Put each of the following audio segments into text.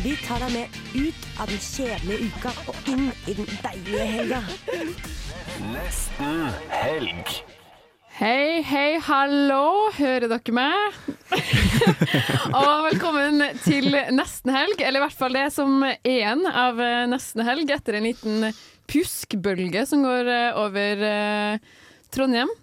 Vi tar deg med ut av den kjedelige uka og inn i den deilige helga. Hei, hei, hallo! Hører dere meg? og velkommen til nesten helg, eller i hvert fall det som er igjen av eh, nesten helg, etter en liten pjuskbølge som går eh, over eh, Trondheim.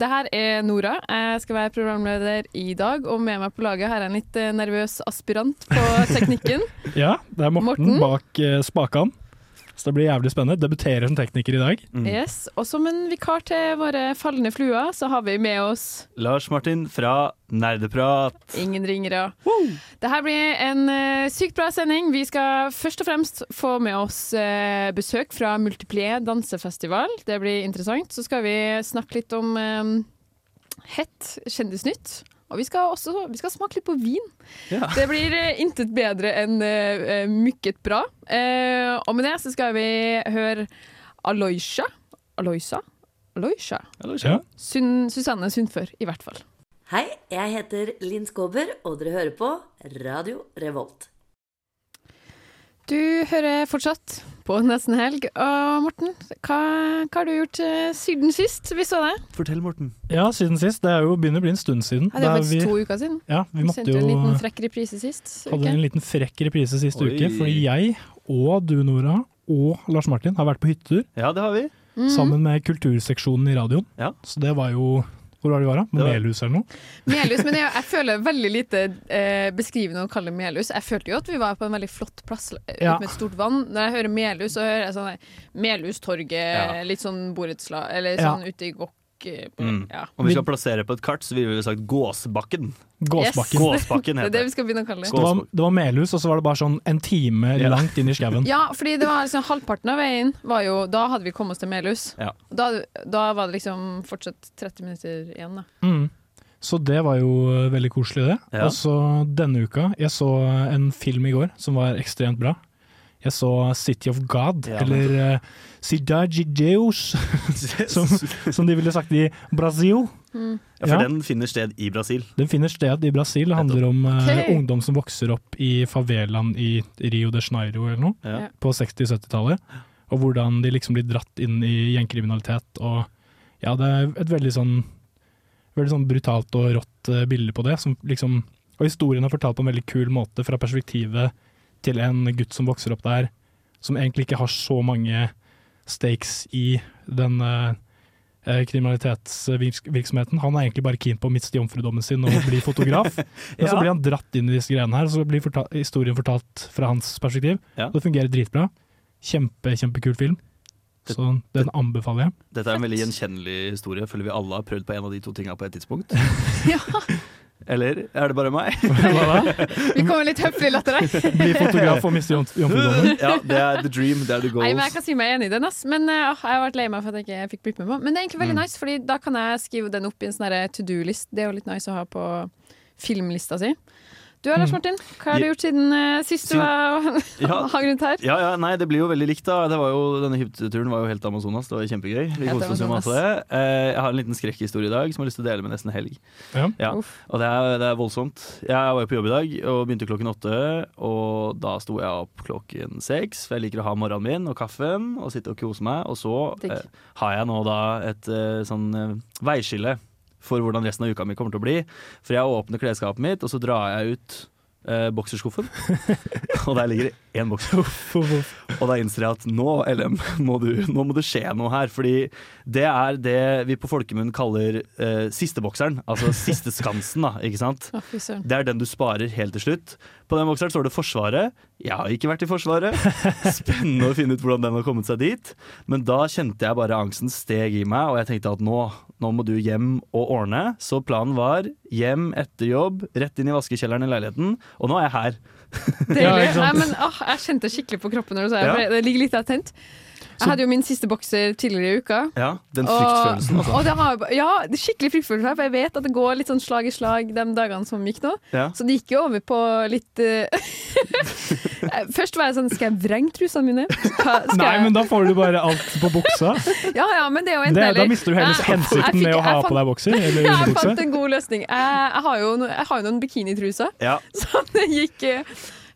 Eh, det her er Nora. Jeg skal være programleder i dag, og med meg på laget har jeg en litt eh, nervøs aspirant på teknikken. Ja, det er Morten, Morten. bak uh, spakene. Så det blir jævlig spennende. Debuterer som tekniker i dag. Yes, Og som en vikar til våre falne fluer, så har vi med oss Lars Martin fra Nerdeprat. Ingen ringere. Det her blir en uh, sykt bra sending. Vi skal først og fremst få med oss uh, besøk fra Multiplier dansefestival. Det blir interessant. Så skal vi snakke litt om um, hett kjendisnytt. Og vi skal også vi skal smake litt på vin. Ja. Det blir uh, intet bedre enn uh, mykket bra. Uh, og med det så skal vi høre Aloysha. Aloysa? Aloysha. Ja. Sun Susanne Sundfør, i hvert fall. Hei, jeg heter Linn Skåber, og dere hører på Radio Revolt. Du hører fortsatt på Nesten Helg. Og Morten, hva, hva har du gjort eh, siden sist vi så deg? Fortell, Morten. ja, siden sist. Det er jo begynner å bli en stund siden. Ja, det er faktisk vi, to uker siden. ja, vi Vi måtte sendte jo en liten frekk reprise sist. hadde uke. en liten frekk reprise sist Oi. uke, fordi jeg og du, Nora, og Lars Martin har vært på hyttetur Ja, det har vi. Mhm. sammen med kulturseksjonen i radioen. Ja. Så det var jo Hvor var det vi var, da? Det Melhus eller noe? Melhus, men jeg, jeg føler veldig lite eh, beskrivende å kalle det Melhus. Jeg følte jo at vi var på en veldig flott plass ut Ja. med et stort vann. Når jeg hører Melhus, så hører jeg sånn Melhustorget, Ja. litt sånn borettslag, eller Ja. sånn ute i Gokk. Eh, på- Mm. Ja. Om vi skal plassere på et kart, så ville vi sagt Gåsbakken. Gåsbakken. Gåsbakken Det er det vi skal begynne å kalle det. Det var, det var Melhus, og så var det bare sånn en time Ja. langt inn i skauen. Ja, fordi det var liksom halvparten av veien var jo Da hadde vi kommet oss til Melhus. Ja. Da, da var det liksom fortsatt 30 minutter igjen, da. Mm. Så det var jo eh, veldig koselig, det. Ja. Og så denne uka Jeg så en film i går som var ekstremt bra. Jeg så City of God, Ja. eller uh, Cidade Deus, som, som de ville sagt i Brasil. Mm. Ja, for Ja. den finner sted i Brasil. Den finner sted i Brasil. Det handler om uh, okay. ungdom som vokser opp i favelaen i Rio de Janeiro eller noe, Ja. På 60-70-tallet. Og hvordan de liksom blir dratt inn i gjengkriminalitet. Og ja, det er et veldig sånn veldig sånn brutalt og rått uh, bilde på det. Som liksom, og historien er fortalt på en veldig kul måte fra perspektivet til en gutt som vokser opp der, som egentlig ikke har så mange stakes i den eh, kriminalitetsvirksomheten. Han er egentlig bare keen på å miste jomfrudommen sin og bli fotograf. Men så blir han dratt inn i disse greiene her, og så blir forta historien fortalt fra hans perspektiv. Ja. Det fungerer dritbra. Kjempe, kjempekul film. Det- Så den anbefaler jeg. Dette er en veldig gjenkjennelig historie. Føler vi alle har prøvd på en av de to tinga på et tidspunkt. Ja, Eller er det bare meg? Hva da? vi kommer litt høflig latter der. Bli fotograf og miste jomf- jomfrudommen. ja, det er the dream. Det er the goals. Nei, men Jeg kan si meg enig i den, ass. men eh, jeg har vært lei meg for at jeg ikke fikk blitt med på. Men det er egentlig veldig Mm. nice, Fordi da kan jeg skrive den opp i en sånn to do-list. Det er jo litt nice å ha på filmlista si. Du Mm. Lars Martin, hva har du gjort siden uh, sist du var Ja. hang rundt her? Ja, ja, nei, det blir jo veldig likt da det var jo, Denne hytteturen var jo helt Amazonas Det var kjempegøy Vi koste oss jo Amazonas. masse Eh, Jeg har en liten skrekkhistorie i dag Som jeg har lyst til å dele med nesten helg Ja. ja. Og det er, det er voldsomt Jeg var jo på jobb i dag Og begynte klokken åtte Og da sto jeg opp klokken seks For jeg liker å ha morgenen min og kaffen Og sitte og kose meg Og så eh, har jeg nå da et eh, sånn eh, veiskille For hvordan resten av uka mi kommer til å bli For jeg åpner klesskapet mitt Og så drar jeg ut eh, bokserskuffen Og der ligger det en bokser og da innser jeg at nå, LM, må du, nå må det skje noe her. Fordi det er det vi på folkemunn kaller eh, sistebokseren. Altså siste skansen, da. Ikke sant? Det er den du sparer helt til slutt. På den bokseren står det Forsvaret. Jeg har ikke vært i Forsvaret. Spennende å finne ut hvordan den har kommet seg dit. Men da kjente jeg bare angsten steg i meg, og jeg tenkte at nå, nå må du hjem og ordne. Så planen var hjem etter jobb, rett inn i vaskekjelleren i leiligheten. Og nå er jeg her. Deilig. Ja. Nei, men, åh, jeg kjente skikkelig på kroppen når du sa det. Ja. for Det ligger litt latent. Jeg hadde jo min siste bokser tidligere i uka. Ja, Den fryktfølelsen. Og, Altså. og det har, ja, det er skikkelig fryktfølelse, for jeg vet at det går litt sånn slag i slag de dagene som gikk nå. Ja. Så det gikk jo over på litt eh, Først var jeg sånn Skal jeg vrenge trusene mine? Hva, skal Nei, jeg- men da får du bare alt på buksa. Ja, ja, men det er jo enten Det, da mister du hele Jeg- hensikten med å ha fant, på deg bokser eller Jeg fant en god løsning. Jeg, jeg, har, jo, no, jeg har jo noen bikinitruser Ja. som det gikk eh,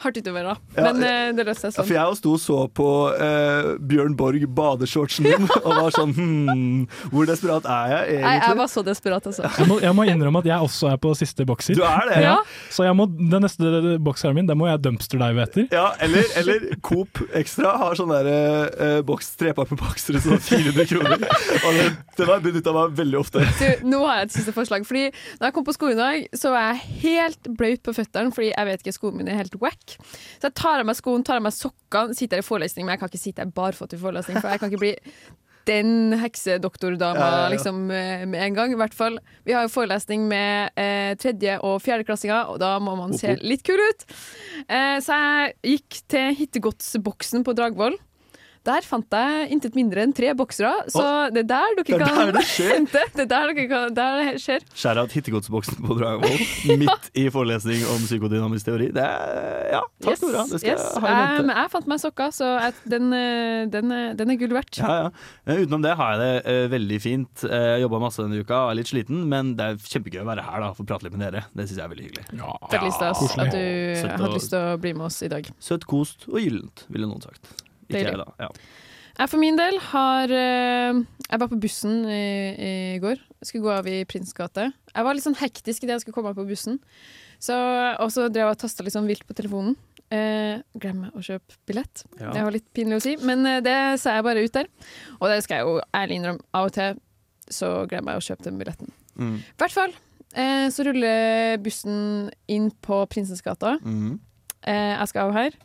hardt utover, da. Ja, Men eh, det løste seg Ja, sånn. For jeg sto og så på eh, Bjørn Borg badeshortsen min og var sånn hmm, Hvor desperat er jeg Nei, jeg var så desperat, altså. Jeg må, jeg må innrømme at jeg også er på siste bokser. Du er det? Ja. Så jeg må, den neste bokseren min, den må jeg dumpsterdive etter. Ja, eller, eller Coop Extra har sånn der eh, boks, trepakke boksere som sånn 400 kroner. Og det, det var benytta meg veldig ofte. Du, nå har jeg et siste forslag. Fordi når jeg kom på skolen i dag, så var jeg helt bløt på føttene fordi jeg vet ikke skoene mine er helt wack. Så jeg tar av meg skoene, tar av meg sokkene, sitter her i forelesning, men jeg kan ikke sitte her barføtt i forelesning, for jeg kan ikke bli den heksedoktordama Ja, ja, ja. liksom eh, med en gang. I hvert fall. Vi har jo forelesning med eh, tredje- og fjerdeklassinger, og da må man se litt kul ut. Eh, så jeg gikk til Hittegodsboksen på Dragvoll. Der fant jeg intet mindre enn tre boksere, så det er der dere Det er kan der det hente. Det er der dere kan, der det skjer. Skjæra ut hittegodsboksen på Dragvoll midt i forelesning om psykodynamisk teori. Det er, ja, takk Yes, Nora. Det skal yes. jeg ha i mente. men jeg fant meg sokker, så jeg, den, eh, den, eh, den er gull verdt. Ja, ja. Eh, Utenom det har jeg det uh, veldig fint. Uh, Jobba masse denne uka, er litt sliten, men det er kjempegøy å være her da, for å prate litt med dere. Det syns jeg er veldig hyggelig. Ja, Veldig stas koselig. at du hadde lyst til å bli med oss i dag. Søtt, kost og gyllent, ville noen sagt. Ikke Deilig. jeg, da. Ja. Jeg for min del har eh, Jeg var på bussen i, i går. Jeg skulle gå av i Prins gate. Jeg var litt sånn hektisk idet jeg skulle komme av på bussen. Så, og så drev jeg og tasta litt sånn vilt på telefonen. Eh, Glem å kjøpe billett. Ja. Det var litt pinlig å si, men eh, det sa jeg bare ut der. Og det skal jeg jo ærlig innrømme. Av og til så glemmer jeg å kjøpe den billetten. Mm. I hvert fall eh, så ruller bussen inn på Prinsens gata. Mm. Eh, jeg skal av her.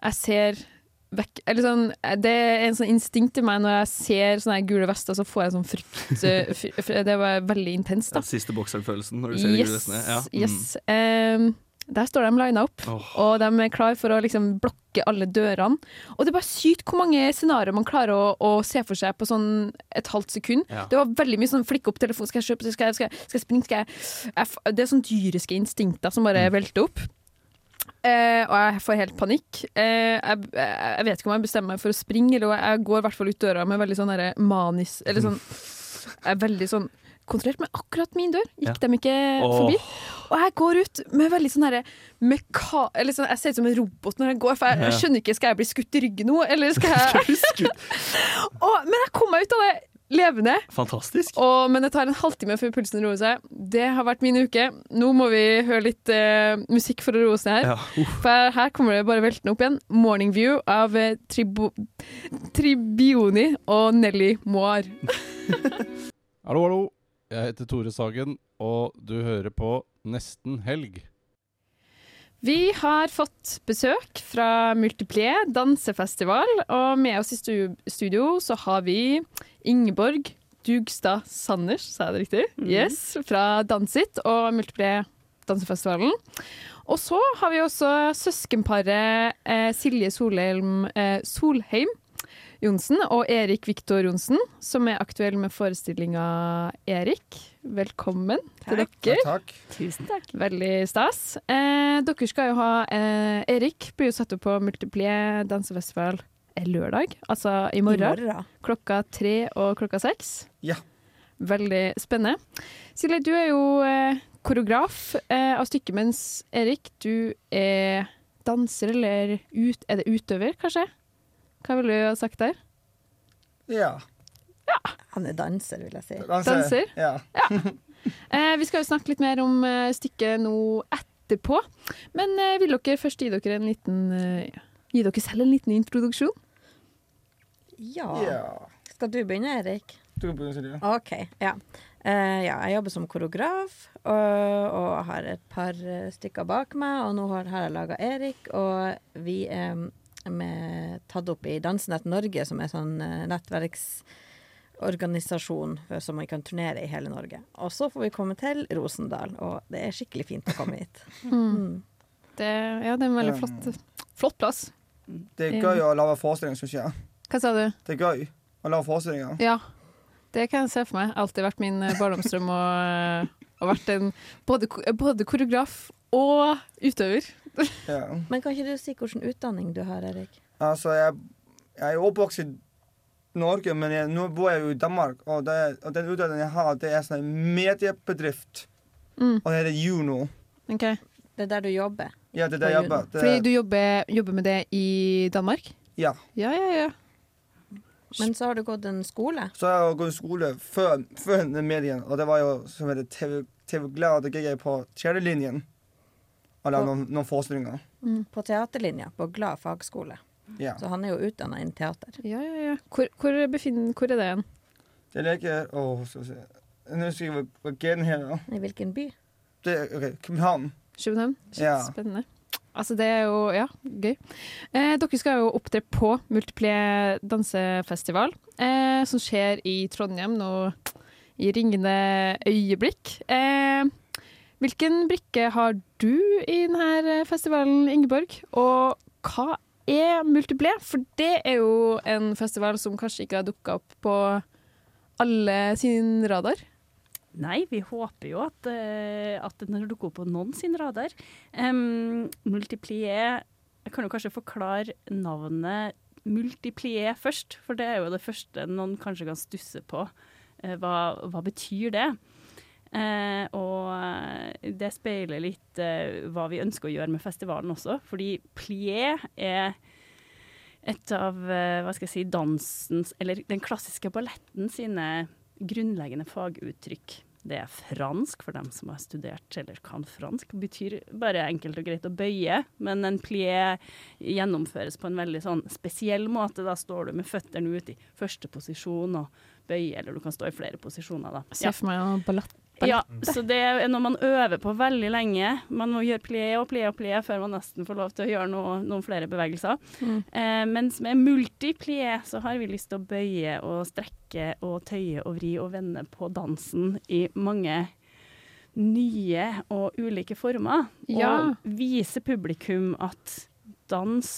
Jeg ser vekk Eller sånn Det er en sånn instinkt i meg når jeg ser sånne gule vester, så får jeg sånn frykt. eh, Det var veldig intenst, da. Ja, siste bokseren-følelsen når du ser de gule vestene. Ja. Mm. yes. Um, der står de lina opp, oh. og de er klar for å liksom blokke alle dørene. Og det er bare sykt hvor mange scenarioer man klarer å, å se for seg på sånn et halvt sekund. Ja. Det var veldig mye sånn flikke opp telefonen, skal jeg kjøpe skal jeg, skal jeg, skal jeg springe, skal jeg, Det er sånn dyriske instinkter som bare Mm. velter opp. Eh, og jeg får helt panikk. Eh, jeg, jeg vet ikke om jeg bestemmer meg for å springe, eller jeg går i hvert fall ut døra med veldig sånn derre manis Eller sånn Jeg er veldig sånn kontrollert, men akkurat min dør gikk Ja. dem ikke oh. forbi. Og jeg går ut med veldig sånn herre meka... Eller sånn, jeg ser ut som en robot når jeg går, for jeg, jeg skjønner ikke Skal jeg bli skutt i ryggen nå, eller skal jeg og, Men jeg kom meg ut av det levende. Fantastisk. Og, men det tar en halvtime før pulsen roer seg. Det har vært min uke. Nå må vi høre litt uh, musikk for å roe oss ned her. Ja. uh. For her kommer det bare veltende opp igjen. 'Morning View' av eh, Tribo Tribioni og Nelly Moir. Hallo, hallo. Jeg heter Tore Sagen, og du hører på Nesten helg. Vi har fått besøk fra Multiplier dansefestival, og med oss i studio så har vi Ingeborg Dugstad Sanders, sa jeg det riktig? Yes, fra Dansit og Multiplier dansefestivalen. Og så har vi også søskenparet eh, Silje Solheim, eh, Solheim Johnsen og Erik Viktor Johnsen, som er aktuell med forestillinga Erik. Velkommen til dere. Takk. Tusen takk. Veldig stas. Eh, dere skal jo ha eh, Erik blir jo satt opp på Multiplier dansefestival lørdag, altså i morgen. Klokka tre og klokka seks. Ja. Veldig spennende. Silje, du er jo eh, koreograf eh, av stykket, mens Erik, du er danser, eller ut, er det utøver, kanskje? Hva ville du ha sagt der? Ja. Han er danser, vil jeg si. Danser? Ja. Eh, vi skal jo snakke litt mer om eh, stykket nå etterpå. Men eh, vil dere først gi dere en liten eh, Gi dere selv en liten introduksjon? Ja. ja. Skal du begynne, Erik? Du kan begynne, Silje. OK. Ja. Eh, ja, jeg jobber som koreograf og, og har et par eh, stykker bak meg. Og nå har, har jeg laga Erik, og vi er med, tatt opp i Dansenett Norge, som er sånn eh, nettverksorganisasjon for- som man kan turnere i hele Norge. Og så får vi komme til Rosendal, og det er skikkelig fint å komme hit. Mm. Det, ja, det er en veldig Um, flott, flott plass. Det er gøy å lage forestillinger, syns jeg. Hva sa du? Det er gøy å lage forestillinger. Ja, det kan jeg se for meg. Alltid vært min eh, barndomsdrøm å å vært en både, både koreograf og utøver. Ja. Men kan ikke du si hvilken utdanning du har, Erik? Altså, jeg, jeg er oppvokst Norge, men jeg, nå bor jeg jo i Danmark. Og, det, og den utdanningen jeg har, det er sånn en mediebedrift. Mm. Og det heter Juno. Ok. Det er der du jobber. Ja, det er der jeg jobber. Det, Fordi du jobber, jobber med det i Danmark? Ja. Ja, ja, ja. Men så har du gått en skole. Så har jeg gått en skole før, før medien, og det var jo som heter TV, TV Glad. Da gikk jeg på tredjelinjen og lagde noen, noen forestillinger. På teaterlinja på Glad fagskole. Ja. Så han er jo utdanna innen teater. ja, ja, ja. Hvor, hvor, befinner, hvor er det igjen? Det ligger Å, skal vi se Nå husker jeg hva- hva her heter. I hvilken by? Det er ok, København. København? Ja. Spennende. Altså, det er jo Ja, gøy. Eh, dere skal jo opptre på Multiple dansefestival, eh, som skjer i Trondheim nå i ringende øyeblikk. Eh, hvilken brikke har du i denne festivalen, Ingeborg? Og hva er Multiplier? For det er jo en festival som kanskje ikke har dukka opp på alle sin radar. Nei, vi håper jo at, eh, at den dukker opp på noen sin radar. Um, multiplier Jeg kan jo kanskje forklare navnet multiplier først, for det er jo det første noen kanskje kan stusse på. Eh, hva, hva betyr det? Eh, og eh, det speiler litt eh, hva vi ønsker å gjøre med festivalen også, fordi plié er et av eh, hva skal jeg si, dansens, eller den klassiske balletten sine grunnleggende faguttrykk. Det er fransk, for dem som har studert eller kan fransk. Betyr bare enkelt og greit å bøye, men en plié gjennomføres på en veldig sånn spesiell måte. Da står du med føttene ut i første posisjon og bøyer, eller du kan stå i flere posisjoner, da. Se for meg en ballett. Ja, så det er noe man øver på veldig lenge. Man må gjøre plié og plié og plié før man nesten får lov til å gjøre noe, noen flere bevegelser. Mm. Eh, mens med multiplié så har vi lyst til å bøye og strekke og tøye og vri og vende på dansen i mange nye og ulike former. Ja. Og vise publikum at dans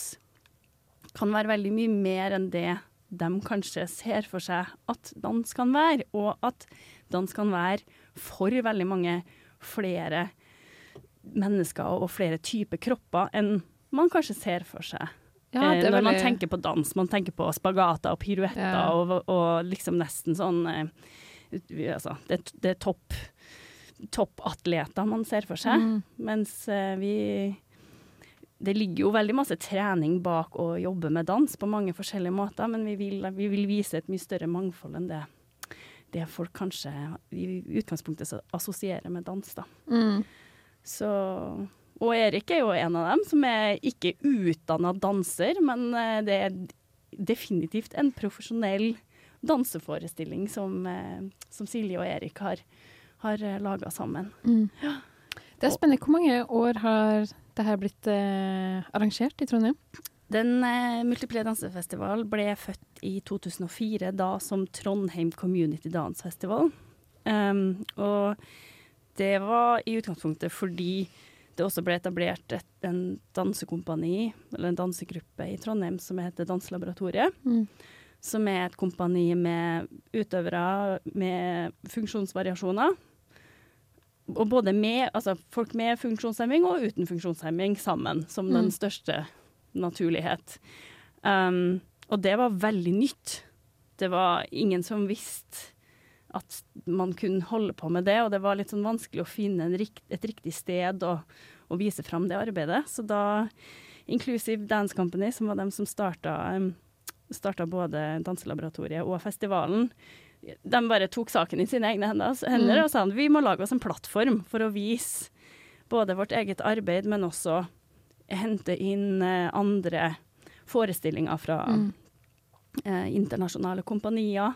kan være veldig mye mer enn det de kanskje ser for seg at dans kan være, og at dans kan være for veldig mange flere mennesker og flere typer kropper enn man kanskje ser for seg. Ja, eh, det når man tenker på dans, man tenker på spagater og piruetter Ja. og, og liksom nesten sånn eh, altså, Det, det er topp toppatleter man ser for seg, Mm. mens eh, vi det ligger jo veldig masse trening bak å jobbe med dans på mange forskjellige måter, men vi vil, vi vil vise et mye større mangfold enn det, det folk kanskje i utgangspunktet assosierer med dans. da. Mm. Så, og Erik er jo en av dem som er ikke utdanna danser, men eh, det er definitivt en profesjonell danseforestilling som, eh, som Silje og Erik har, har laga sammen. Mm. Det er spennende. Hvor mange år har det her blitt eh, arrangert i Trondheim? Den eh, Multiplier dansefestival ble født i 2004, da som Trondheim Community Dance Festival. Um, og det var i utgangspunktet fordi det også ble etablert et, en dansekompani, eller en dansegruppe i Trondheim som heter Danselaboratoriet. Mm. Som er et kompani med utøvere med funksjonsvariasjoner. Og både med, altså folk med funksjonshemming og uten funksjonshemming sammen, som den største største naturlighet. Um, og det var veldig nytt. Det var ingen som visste at man kunne holde på med det, og det var litt sånn vanskelig å finne en rikt, et riktig sted å, å vise fram det arbeidet. Så da Inclusive Dance Company, som var dem som starta, um, starta både Danselaboratoriet og festivalen, de bare tok saken i sine egne hender, hender Mm. og sa at vi må lage oss en plattform for å vise både vårt eget arbeid, men også hente inn eh, andre forestillinger fra Mm. eh, internasjonale kompanier,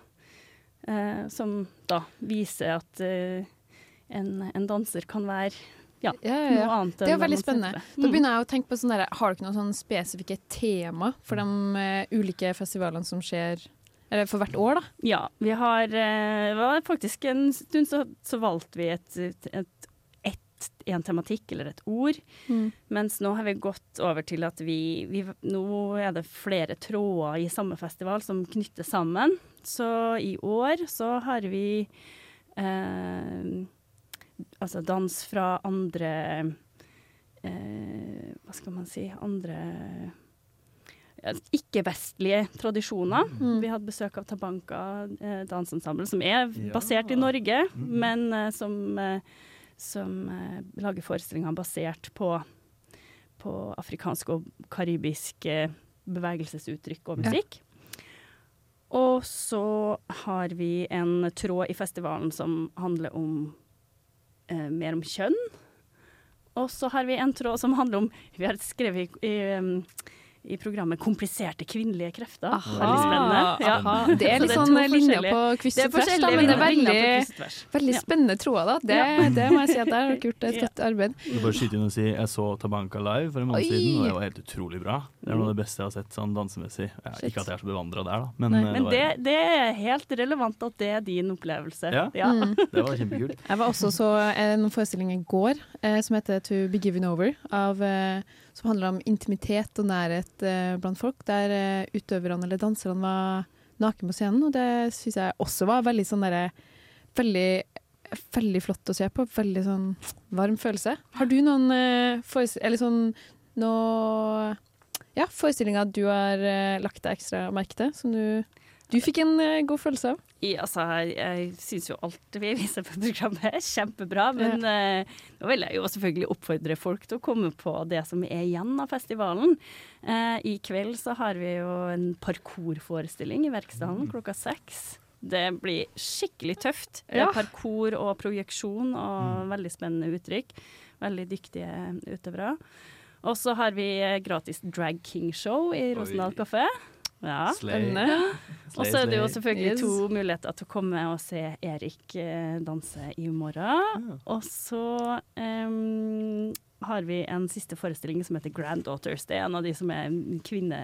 eh, som da viser at eh, en, en danser kan være ja, Ja, ja, noe annet Det er veldig spennende. Mm. Da begynner jeg å tenke på sånn der, Har dere noen sånn spesifikke tema for de uh, ulike festivalene som skjer Eller for hvert år, da? Ja, vi har var faktisk en stund så, så valgte vi et et, en tematikk eller et ord. Mm. Mens nå har vi gått over til at vi, vi Nå er det flere tråder i samme festival som knytter sammen. Så i år så har vi eh, altså dans fra andre eh, Hva skal man si Andre ikke-vestlige tradisjoner. Mm. Vi hadde besøk av Tabanka eh, dansensemble, som er Ja. basert i Norge, mm. men eh, som, eh, som eh, lager forestillinger basert på, på afrikansk og karibisk eh, bevegelsesuttrykk og Ja. musikk. Og så har vi en tråd i festivalen som handler om eh, mer om kjønn. Og så har vi en tråd som handler om Vi har skrevet i, i, i programmet 'Kompliserte kvinnelige krefter'. Aha, Veldig spennende. Ja. aha. Det er litt sånn to linjer på kryss Det og tvers, da, men det er veldig, veldig spennende tråder, da. Det, det må jeg si at jeg har gjort et godt arbeid. Jeg vil bare skyte inn og si Jeg så Tabanka live for en måned Oi. siden, og det var helt utrolig bra. Det er noe av det beste jeg har sett sånn dansemessig. Ja, ikke at jeg er så bevandra der, da, men, eh, Men var, det, det er helt relevant at det er din opplevelse. Ja. Mm. det var kjempekult. Jeg var også så en forestilling i går eh, som heter 'To Be Given Over', av, eh, som handler om intimitet og nærhet eh, blant folk, der eh, utøverne eller danserne var naken på scenen. Og det syns jeg også var veldig sånn derre Veldig, veldig flott å se på. Veldig sånn varm følelse. Har du noen eh, Eller sånn noe ja, forestillinger du har eh, lagt deg ekstra merke til, som du, du fikk en eh, god følelse av? Ja, altså, jeg, syns jo alt vi viser på programmet er kjempebra, men eh, nå vil jeg jo selvfølgelig oppfordre folk til å komme på det som er igjen av festivalen. Uh, I kveld så har vi jo en parkourforestilling i Verksdalen klokka seks. Det blir skikkelig tøft. Det Ja. er Parkour og projeksjon og veldig spennende uttrykk. Veldig dyktige utøvere. Og så har vi gratis Drag King-show i Rosendal kafé. Ja. Slay. Spennende. Og så er det jo selvfølgelig Yes. to muligheter til å komme og se Erik eh, danse i morgen. Og så um, har vi en siste forestilling som heter Granddaughters. Det er en av de som er kvinne...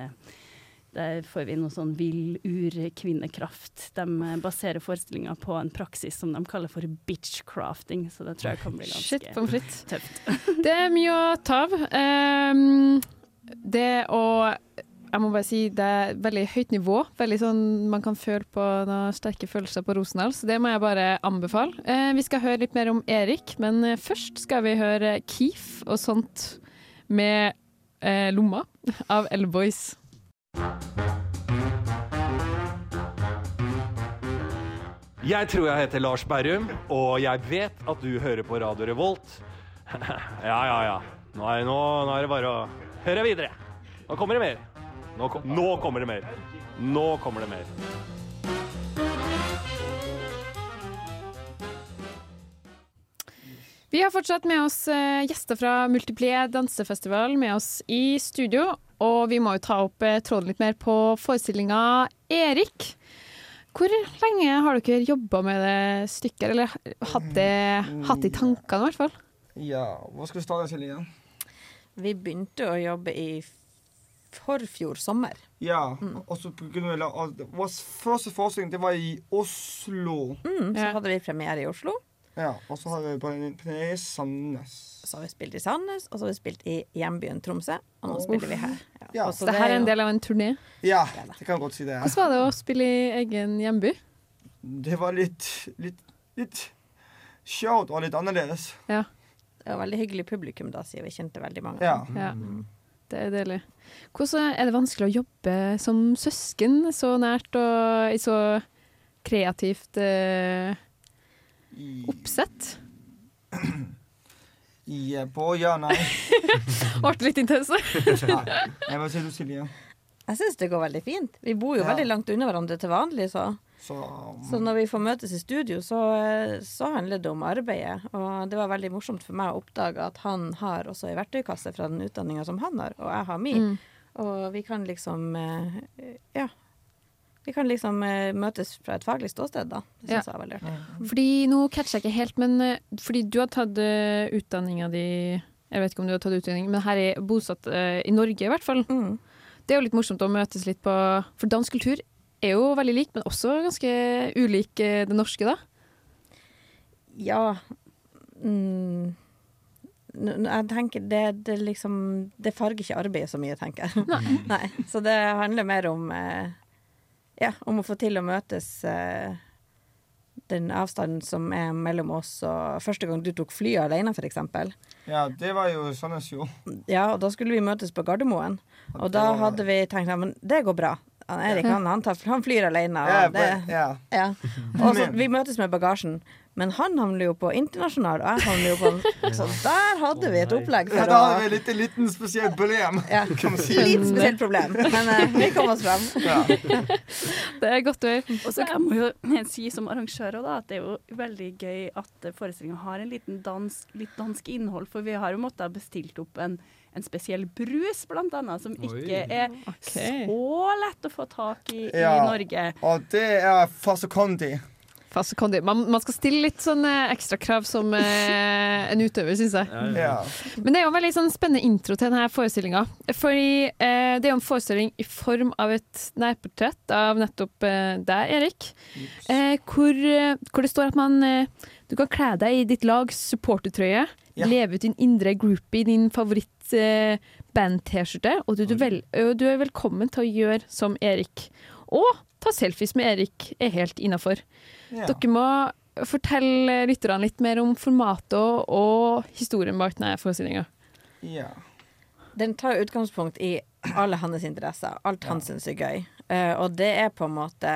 Der får vi noe sånn vill urkvinnekraft. De baserer forestillinga på en praksis som de kaller for bitchcrafting, så det tror jeg kan bli ganske Shit, tøft. Det er mye å ta av. Um, det å Jeg må bare si det er veldig høyt nivå. Veldig sånn Man kan føle på noen sterke følelser på Rosendal, så det må jeg bare anbefale. Eh, vi skal høre litt mer om Erik, men eh, først skal vi høre Keef og sånt med eh, Lomma av L-Boys. Jeg tror jeg heter Lars Berrum, og jeg vet at du hører på Radio Revolt. ja, ja, ja. Nå er, nå, nå er det bare å høre videre. Nå kommer det mer. Nå, kom, nå kommer det mer. Nå kommer det mer. Vi har fortsatt med oss eh, gjester fra Multiplier dansefestival med oss i studio. Og vi må jo ta opp eh, tråden litt mer på forestillinga Erik. Hvor lenge har dere jobba med det stykket, eller hatt det, hatt det i tankene i hvert fall? Ja, hva skal vi starte til igjen? Vi begynte å jobbe i forfjor sommer. Ja, og så første forestilling det var i Oslo. Mm, så Ja. hadde vi premiere i Oslo. Ja, og så har vi på premiere i Sandnes. Så har vi spilt i Sandnes, og så har vi spilt i hjembyen Tromsø. Og nå Uff. spiller vi her. Ja. ja. så det her er en del av en turné. Ja, det kan jeg godt si det. Hvordan var det å spille i egen hjemby? Det var litt, litt, litt sjovt og litt annerledes. Ja. Det var veldig hyggelig publikum da, siden vi kjente veldig mange. Ja. Ja, det er deilig. Hvordan er det vanskelig å jobbe som søsken så nært og i så kreativt eh, oppsett? i, på ja, nei. Ble litt intense. nei. Jeg si du, Silje. Jeg syns det går veldig fint. Vi bor jo Ja. veldig langt unna hverandre til vanlig, så, Så, så når vi får møtes i studio, så, så handler det om arbeidet. Og det var veldig morsomt for meg å oppdage at han har også ei verktøykasse fra den utdanninga som han har, og jeg har mi. Mm. Og vi kan liksom eh, Ja. Vi kan liksom eh, møtes fra et faglig ståsted, da. Det syns jeg var veldig artig. Fordi nå catcher jeg ikke helt, men eh, fordi du har tatt uh, utdanninga di Jeg vet ikke om du har tatt utdanning, men her er bosatt eh, i Norge, i hvert fall. Mm. Det er jo litt morsomt å møtes litt på For dansk kultur er jo veldig lik, men også ganske ulik eh, det norske, da. Ja mm, Jeg tenker det, det liksom Det farger ikke arbeidet så mye, tenker jeg. Nei. Nei. Så det handler mer om eh, Ja, om å få til å møtes eh, den avstanden som er mellom oss og første gang du tok flyet alene, for eksempel. Ja, det var jo Sandnes jo. Ja, og da skulle vi møtes på Gardermoen. Og da hadde vi tenkt ja, men det går bra. Han Erik han, han, tar, han flyr alene. Ja, Og det, ja. ja. Og så, vi møtes med bagasjen. Men han havner jo på internasjonal, og jeg havner jo på Så der hadde vi et opplegg Ja, da hadde vi et lite, liten spesielt problem, ja. kan man si. Litt spesielt problem, men uh, vi kom oss fram. Det er godt å høre. Og så jeg må jo si som arrangør da, at det er jo veldig gøy at forestillinga har en liten dansk, litt dansk innhold. For vi har jo måttet bestilt opp en, en spesiell brus, blant annet, som ikke er så lett å få tak i i Norge. Og det er fasokondi. Man, man skal stille litt sånn eh, ekstra krav som eh, en utøver, syns jeg. Ja. Men det er jo en veldig sånn spennende intro til denne forestillinga. Fordi eh, det er jo en forestilling i form av et nærportrett av nettopp eh, deg, Erik. Eh, hvor, eh, hvor det står at man eh, Du kan kle deg i ditt lags supportertrøye. Ja. Leve ut din indre groupie, din favoritt band-T-skjorte. Og du, du, vel, du er velkommen til å gjøre som Erik. Og ta selfies med Erik er helt innafor. Ja. Dere må fortelle lytterne litt mer om formatet og, historien bak denne forestillinga. Ja. Den tar utgangspunkt i alle hans interesser. Alt han syns er gøy. Uh, og det er på en måte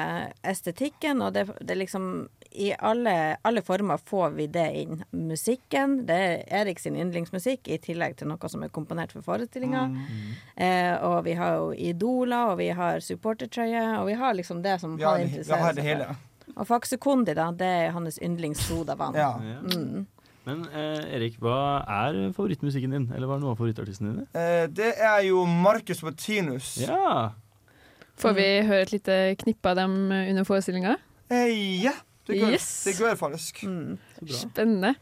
estetikken, og det, det er liksom I alle, alle former får vi det inn. Musikken, det er Erik sin yndlingsmusikk, i tillegg til noe som er komponert for forestillinga. Eh, og vi har jo idoler, og vi har supportertrøye, og vi har liksom det som har han det- interesserer seg hele. for. Og Faxe Kondi, da, det er hans yndlingssodavann. Ja. Mm. Men eh, Erik, hva er favorittmusikken din? Eller hva er noen av favorittartistene dine? Eh, det er jo Marcus Martinus. Ja. Får vi høre et lite knippe av dem under forestillinga? Eh, ja, det går, Yes. det går faktisk. Spennende.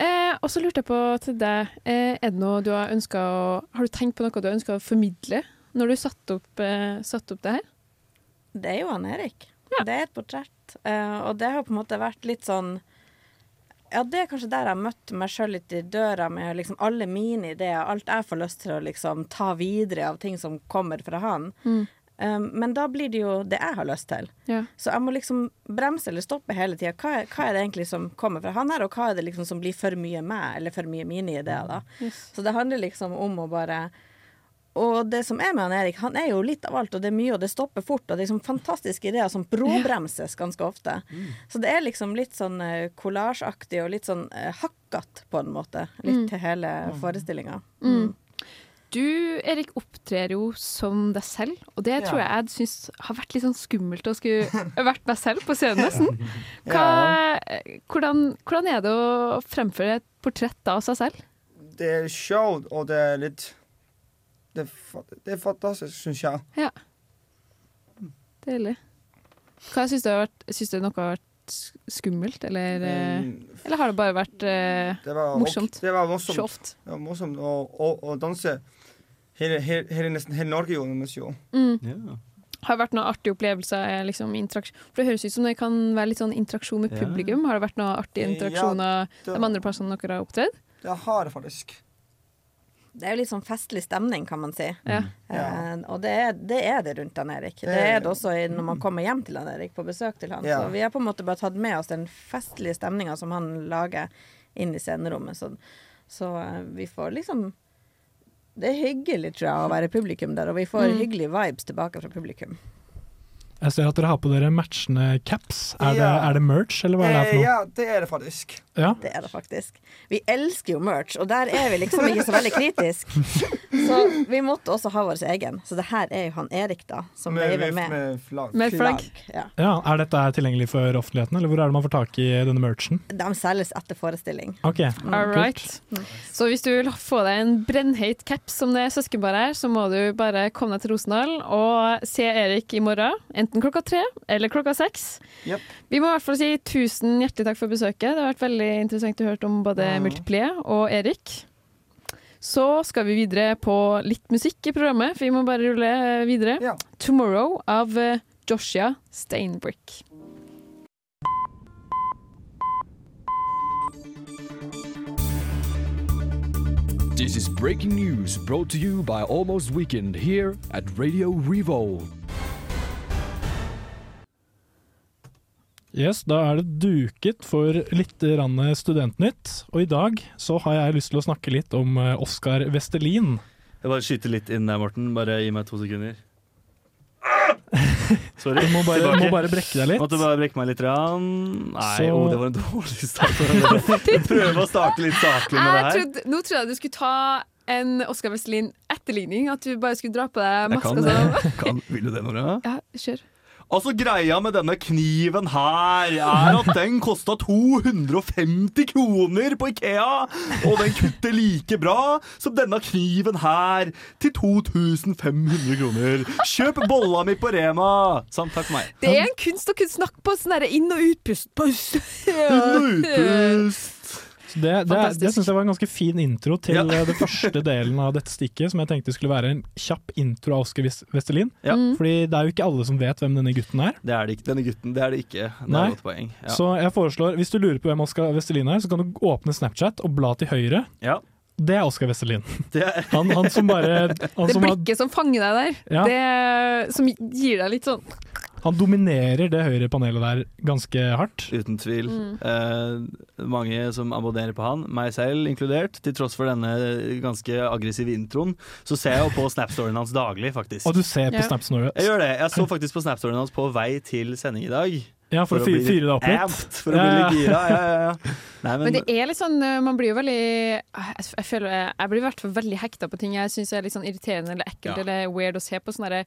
Eh, og så lurte jeg på til deg, eh, er det noe du har ønska å Har du tenkt på noe du har ønska å formidle når du satte opp, eh, satt opp det her? Det er jo han Erik. Det er et portrett. Eh, og det har på en måte vært litt sånn Ja, det er kanskje der jeg har møtt meg sjøl litt i døra med liksom alle mine ideer, alt jeg får lyst til å liksom ta videre av ting som kommer fra han. Mm. Um, men da blir det jo det jeg har lyst til. Ja. Så jeg må liksom bremse eller stoppe hele tida. Hva, hva er det egentlig som kommer fra han her, og hva er det liksom som blir for mye meg, eller for mye mine ideer, da. Yes. Så det handler liksom om å bare Og det som er med han Erik, han er jo litt av alt, og det er mye, og det stopper fort, og det er liksom fantastiske ideer som bråbremses ganske ofte. Så det er liksom litt sånn uh, kollasjaktig og litt sånn uh, hakkete, på en måte, litt Mm. til hele forestillinga. Mm. Du, Erik, opptrer jo som deg selv, og det tror jeg jeg syns har vært litt sånn skummelt å skulle vært meg selv på scenen, nesten. Hva, hvordan, hvordan er det å fremføre et portrett av seg selv? Det er show, og det er litt Det det er fantastisk, syns jeg. Ja. Deilig. Hva syns du har vært Syns du noe har vært skummelt, eller Men, Eller har det bare vært eh, Det var morsomt? Det var morsomt. Sjovt. Det var morsomt å, å, å danse. Hele, hele, hele, nesten hele Norge gjorde det, jo. Mm. Har det vært noen artige opplevelser? eh, Liksom, For Det høres ut som det kan være litt sånn interaksjon med Ja. publikum. Har det vært noen artige Ja, interaksjoner det- de andre plassene dere har opptredd? Det har det faktisk. Det er jo litt sånn festlig stemning, kan man si. Ja. Eh, og det er, det er det rundt han Erik. Det er det også i, når man kommer hjem til han Erik, på besøk til han. Ja. Så vi har på en måte bare tatt med oss den festlige stemninga som han lager inn i scenerommet. Så, så eh, vi får liksom Det er hyggelig, tror jeg, å være publikum der, og vi får Mm. hyggelige vibes tilbake fra publikum. Jeg ser at dere har på dere matchende caps. Er, det, er det merch, eller hva er det for Eh, noe? ja, det er det faktisk. Ja. Det er det faktisk. Vi elsker jo merch, og der er vi liksom ikke så veldig kritiske. Så vi måtte også ha vår egen. Så det her er jo han Erik, da, som Med- med- med. med flagg. Med flagg. Ja. Ja, Er dette tilgjengelig for offentligheten, eller hvor er det man får tak i denne merchen? De selges etter forestilling. Ok, All kult. right. Så hvis du vil få deg en brennheit caps som det søskenparet her, så må du bare komme deg til Rosendal og se Erik i morgen. Enten klokka tre eller klokka seks. Yep. Vi må i hvert fall si tusen hjertelig takk for besøket. Det har vært veldig interessant å høre om både Mm. Multiplier og Erik. Så skal vi videre på litt musikk i programmet, for vi må bare rulle videre. 'Tomorrow' av eh, Joshua Steinbrick. This is breaking news brought to you by Almost Weekend here at Radio Revolve. Yes, da er det duket for litt Studentnytt, og i dag så har jeg lyst til å snakke litt om eh, Oskar Vestelin. Jeg bare skyter litt inn der, Morten. Bare gi meg to sekunder. Sorry. Du må bare, må bare brekke deg litt. Måtte bare brekke meg litt. Rann. Nei, Så- oh, det var en dårlig start. Prøve å starte litt saklig med det her. trodde, nå trodde jeg du skulle ta en Oskar Vestelin-etterligning. At du bare skulle dra på deg Jeg maska kan, sånn. kan, vil du det, Nora? Ja, kjør. Altså Greia med denne kniven her er at den kosta 250 kroner på Ikea. Og den kutter like bra som denne kniven her til 2500 kroner. Kjøp bolla mi på Rema! Sånn, takk meg. Det er en kunst å kunne snakke på sånn inn- og utpust. Inn- og Utpust. Så det det, det syns jeg var en ganske fin intro til Ja. eh, det første delen av dette stikket, som jeg tenkte skulle være en kjapp intro av Oskar Vestelin. Ja. Mm. Fordi det er jo ikke alle som vet hvem denne gutten er. Det er det ikke. Denne gutten, det er det ikke. Det Nei. er et godt poeng. Ja. Så jeg foreslår, hvis du lurer på hvem Oskar Vestelin er, så kan du åpne Snapchat og bla til høyre. Ja. Det er Oskar Vestelin. Det Han, han som bare han, Det som har, blikket som fanger deg der, Ja. det som gir deg litt sånn han dominerer det høyre panelet der ganske hardt. uten tvil. Mm. Eh, mange som abonnerer på han, meg selv inkludert. Til tross for denne ganske aggressive introen, så ser jeg jo på Snap-storyen hans daglig, faktisk. Og du ser på Ja. Snaps nå. Jeg gjør det. Jeg så faktisk på Snap-storyen hans på vei til sending i dag. Ja, for, å fyre, deg opp litt. amped, for å bli litt gira. Ja, ja, ja. Nei, men, Men det er litt sånn uh, Man blir jo veldig Jeg, føler Jeg blir i hvert fall veldig hekta på ting jeg syns er litt sånn irriterende eller ekkelt Ja. eller weird å se på. Sånn derre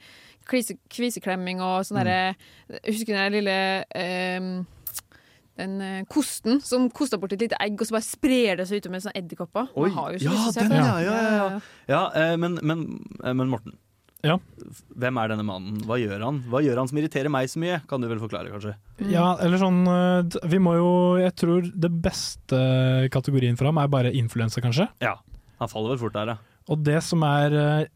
kvise- kviseklemming og sånn derre Mm. Jeg husker den lille um, den eh, kosten som kosta bort et lite egg, og så bare sprer det seg utover sånne edderkopper. Ja, den, ja, ja, ja, ja. ja eh, men, men, eh, men Morten. Ja. Hvem er denne mannen? Hva gjør han? Hva gjør han som irriterer meg så mye? Kan du vel forklare, kanskje? Ja, eller sånn eh, Vi må jo Jeg tror det beste kategorien for ham er bare influenser, kanskje. Ja. Han faller vel fort der, ja. Og det som er eh,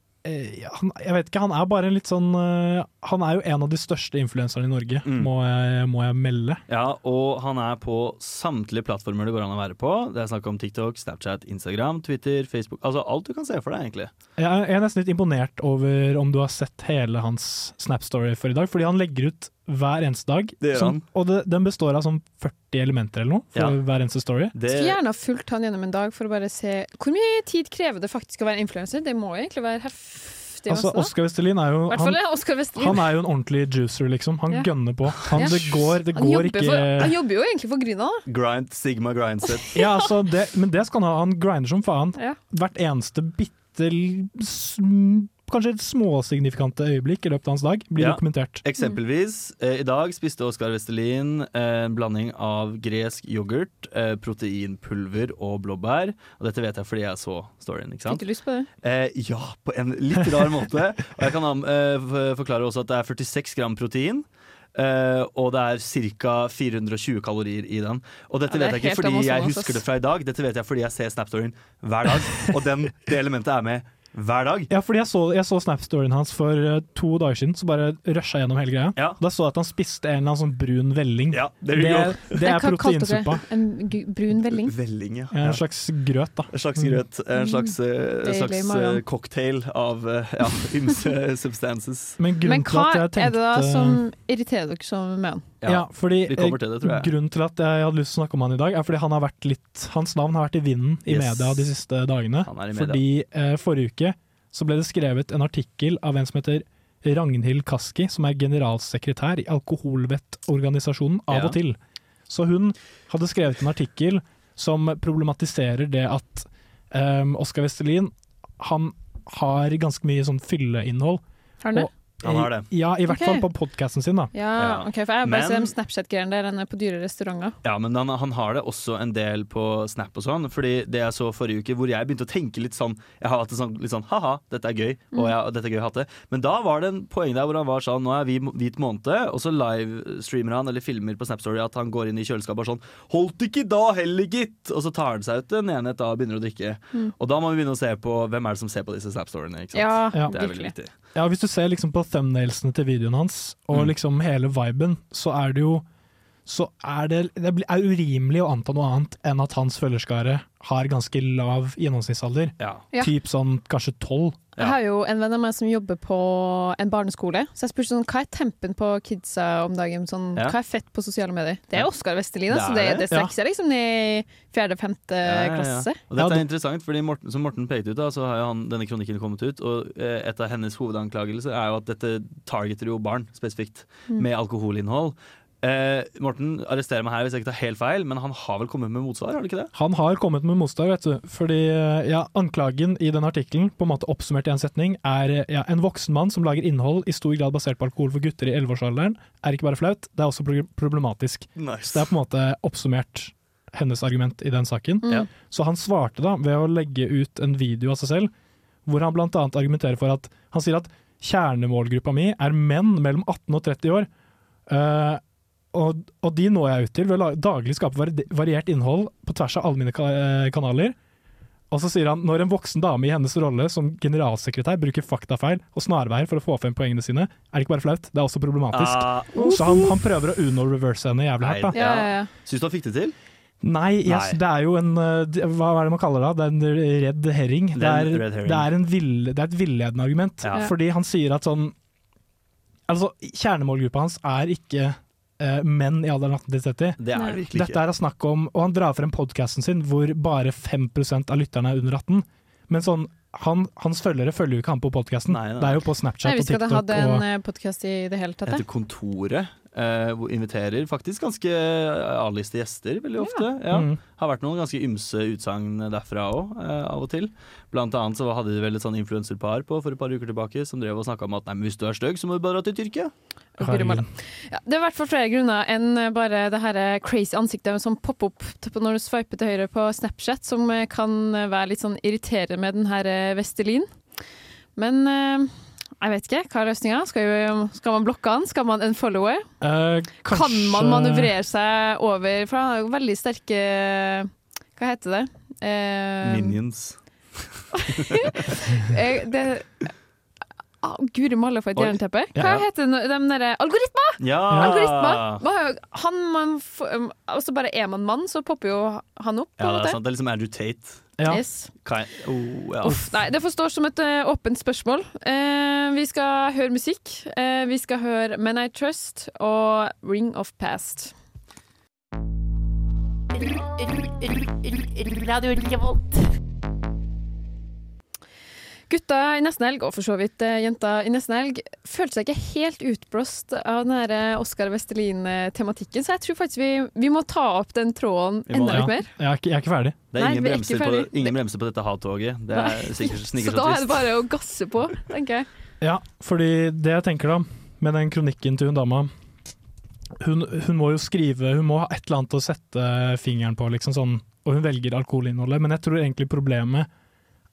han, Jeg vet ikke, han er bare en litt sånn eh, Han er jo en av de største influenserne i Norge, Mm. må, jeg, må jeg melde. Ja, og han er på samtlige plattformer det går an å være på. Det er snakk om TikTok, Snapchat, Instagram, Twitter, Facebook. Altså alt du kan se for deg, egentlig. Jeg er nesten litt imponert over om du har sett hele hans Snap-story for i dag, fordi han legger ut hver eneste dag. Det gjør han. Sånn, Og det, den består av sånn 40 elementer eller noe for Ja. hver eneste story. Det, Skulle gjerne ha fulgt han gjennom en dag for å bare se Hvor mye tid krever det faktisk å være influenser? Det må jo egentlig være heftig. Altså. Oskar Vestelin er jo I hvert han, fall Oskar Vestelin. han er jo en ordentlig juicer, liksom. Han Ja. gønner på. Han, Ja. det går, det Han går jobber ikke for, han jobber jo egentlig for Gryna, da. grind, Sigma grindset. Ja, altså, det, men det skal han ha. Han grinder som faen. Ja. Hvert eneste bitte l- s- Kanskje et småsignifikante øyeblikk i løpet av hans dag blir Ja. dokumentert. Eksempelvis, eh, i dag spiste Oskar Vestelin eh, en blanding av gresk yoghurt, eh, proteinpulver og blåbær. Og dette vet jeg fordi jeg så storyen, ikke Fikk du lyst på det? Eh, ja, på en litt rar måte. Og jeg kan eh, forklare også at det er 46 gram protein. Uh, og det er ca. 420 kalorier i den. Og dette Ja, det vet er jeg ikke fordi jeg husker det fra i dag. Dette vet jeg fordi jeg ser Snap-storyen hver dag. Og den, det elementet er med hver dag. Ja, fordi jeg så, jeg så Snap-storyen hans for eh, to dager siden, så bare rusha jeg gjennom hele greia. Ja. Da så jeg at han spiste en eller annen sånn brun velling. Ja, det er det, det er Hva proteinsuppa. En brun velling? Velling, ja. Ja, En slags grøt, da. En slags grøt. En slags, mm. en slags magen. eh, cocktail av ja, ymse substances. Men Men hva jeg er det da som irriterer dere så med han? Ja, fordi til det. Grunnen til at jeg hadde lyst til å snakke om han i dag, er fordi han har vært litt, hans navn har vært i vinden i Yes. media de siste dagene. Han er i media. Fordi eh, forrige uke så ble det skrevet en artikkel av en som heter Ragnhild Kaski, som er generalsekretær i Alkoholvettorganisasjonen av Ja. og til. Så hun hadde skrevet en artikkel som problematiserer det at eh, Oskar Vestelin han har ganske mye sånn fylleinnhold. Har han det? Han har det. Ja, i hvert okay. fall på podkasten sin, da. Ja, Ja. ok, for jeg har bare Men- sett Snapchat-greiene der han er på dyre restauranter. Ja, men han, han har det også en del på Snap og sånn. Fordi det jeg så forrige uke, hvor jeg begynte å tenke litt sånn Jeg har hatt det sånn, litt sånn ha-ha, dette er gøy, Mm. og, ja, og dette er gøy å ha det. Men da var det en poeng der hvor han var sånn Nå er vi hvit måned, og så livestreamer han eller filmer på Snapstory at han går inn i kjøleskapet og sånn Holdt ikke da heller, gitt! Og så tar han seg ut en enhet da og begynner å drikke. Mm. Og da må vi begynne å se på hvem er det som ser på disse Snap-storyene. ikke sant? Ja, Ja. Det er veldig viktig. Ja, Hvis du ser liksom på thumbnailsene til videoen hans, og Mm. liksom hele viben, så er det jo så er det, det er urimelig å anta noe annet enn at hans følgerskare har ganske lav gjennomsnittsalder. Ja. Ja. Typ sånn kanskje tolv. Jeg har jo en venn av meg som jobber på en barneskole, så jeg spurte sånn, hva er tempen på kidsa om dagen? Sånn, Ja. Hva er fett på sosiale medier? Det er Oskar Vestelin, Det altså. er Det, det. det strekker seg liksom i fjerde-femte Ja, ja, ja. klasse. Og dette er interessant, fordi Morten, som Morten pekte ut, da, så har jo han, denne kronikken kommet ut. Og eh, et av hennes hovedanklagelser er jo at dette targeter jo barn spesifikt, Mm. med alkoholinnhold. Eh, Morten, arrester meg her hvis jeg ikke tar helt feil, men han har vel kommet med motsvar? har du ikke det? Han har kommet med motsvar, vet du. Fordi eh, ja, anklagen i den artikkelen, på en måte oppsummert i en setning, er eh, ja, en voksen mann som lager innhold i stor grad basert på alkohol for gutter i 11-årsalderen, er ikke bare flaut, det er også problematisk. Nice. Så det er på en måte oppsummert hennes argument i den saken. Mm. Så han svarte da ved å legge ut en video av seg selv, hvor han annet argumenterer for at han sier at kjernemålgruppa mi er menn mellom 18 og 30 år. Eh, og, og de når jeg ut til ved å daglig skape variert innhold på tvers av alle mine eh, kanaler. Og så sier han når en voksen dame i hennes rolle som generalsekretær bruker faktafeil og snarveier for å få frem poengene sine, er det ikke bare flaut, det er også problematisk. Uh, så han, han prøver å uno-reverse henne jævlig hardt. Ja, ja, ja. Syns du han fikk det til? Nei, yes, Nei. det er jo en eh, Hva er det man kaller det? Det er en redd herring. Det er red herring. det er, en vill, det er et villedende argument. Ja. Fordi han sier at sånn Altså, kjernemålgruppa hans er ikke eh, menn i alderen 18 til 30. Det er det virkelig Dette er å snakke om Og han drar frem podkasten sin hvor bare 5% av lytterne er under 18. Men sånn han, hans følgere følger jo ikke han på podkasten. Det er jo på Snapchat nei, og visste ikke at TikTok. jeg hadde en podkast i det hele tatt. Etter. Kontoret. Eh, hvor inviterer faktisk ganske avliste gjester veldig ofte. Ja. Mm. Har vært noen ganske ymse utsagn derfra òg, uh, av og til. Blant annet så hadde de vel et sånn influenserpar på for et par uker tilbake som drev og snakka om at nei, men hvis du er stygg, så må du bare dra til Tyrkia. Ja, det er i hvert fall flere grunner enn bare det her crazy ansiktet som popper opp når du sveiper til høyre på Snapchat, som eh, kan være litt sånn irriterende med den her eh, Vestelin. Men eh, jeg vet ikke, hva er løsninga? Skal, skal man blokke han? Skal man unfollowe? Eh, Kan man manøvrere seg over For han har jo veldig sterke Hva heter det? Eh, Minions. eh, det ah, Guri malla for et jernteppe. Hva Ja. heter de, de derre Algoritmer! Ja! Algoritmer! Er Han man um, Og så bare er man mann, så popper jo han opp. På Ja, det er. Det er liksom Andrew Tate. Ja. Yes. Oh, ja. Uff, nei, det får stå som et uh, åpent spørsmål. Uh, vi skal høre musikk. Uh, vi skal høre Men I Trust og Ring of Past. Radio Revolt. Gutta i nesten helg, og for så vidt eh, jenta i nesten helg, følte seg ikke helt utblåst av den her eh, Oscar Vestelin-tematikken, så jeg tror faktisk vi, vi må ta opp den tråden må enda litt mer. Jeg er ikke, jeg er ikke ferdig. Det er Nei, ingen, er bremser på, ingen bremser på dette hattoget. Det er sikkert Så snikker da er det bare å gasse på, tenker jeg. Ja, fordi det jeg tenker da, med den kronikken til hun dama hun, hun må jo skrive Hun må ha et eller annet å sette fingeren på, liksom sånn, og hun velger alkoholinnholdet. Men jeg tror egentlig problemet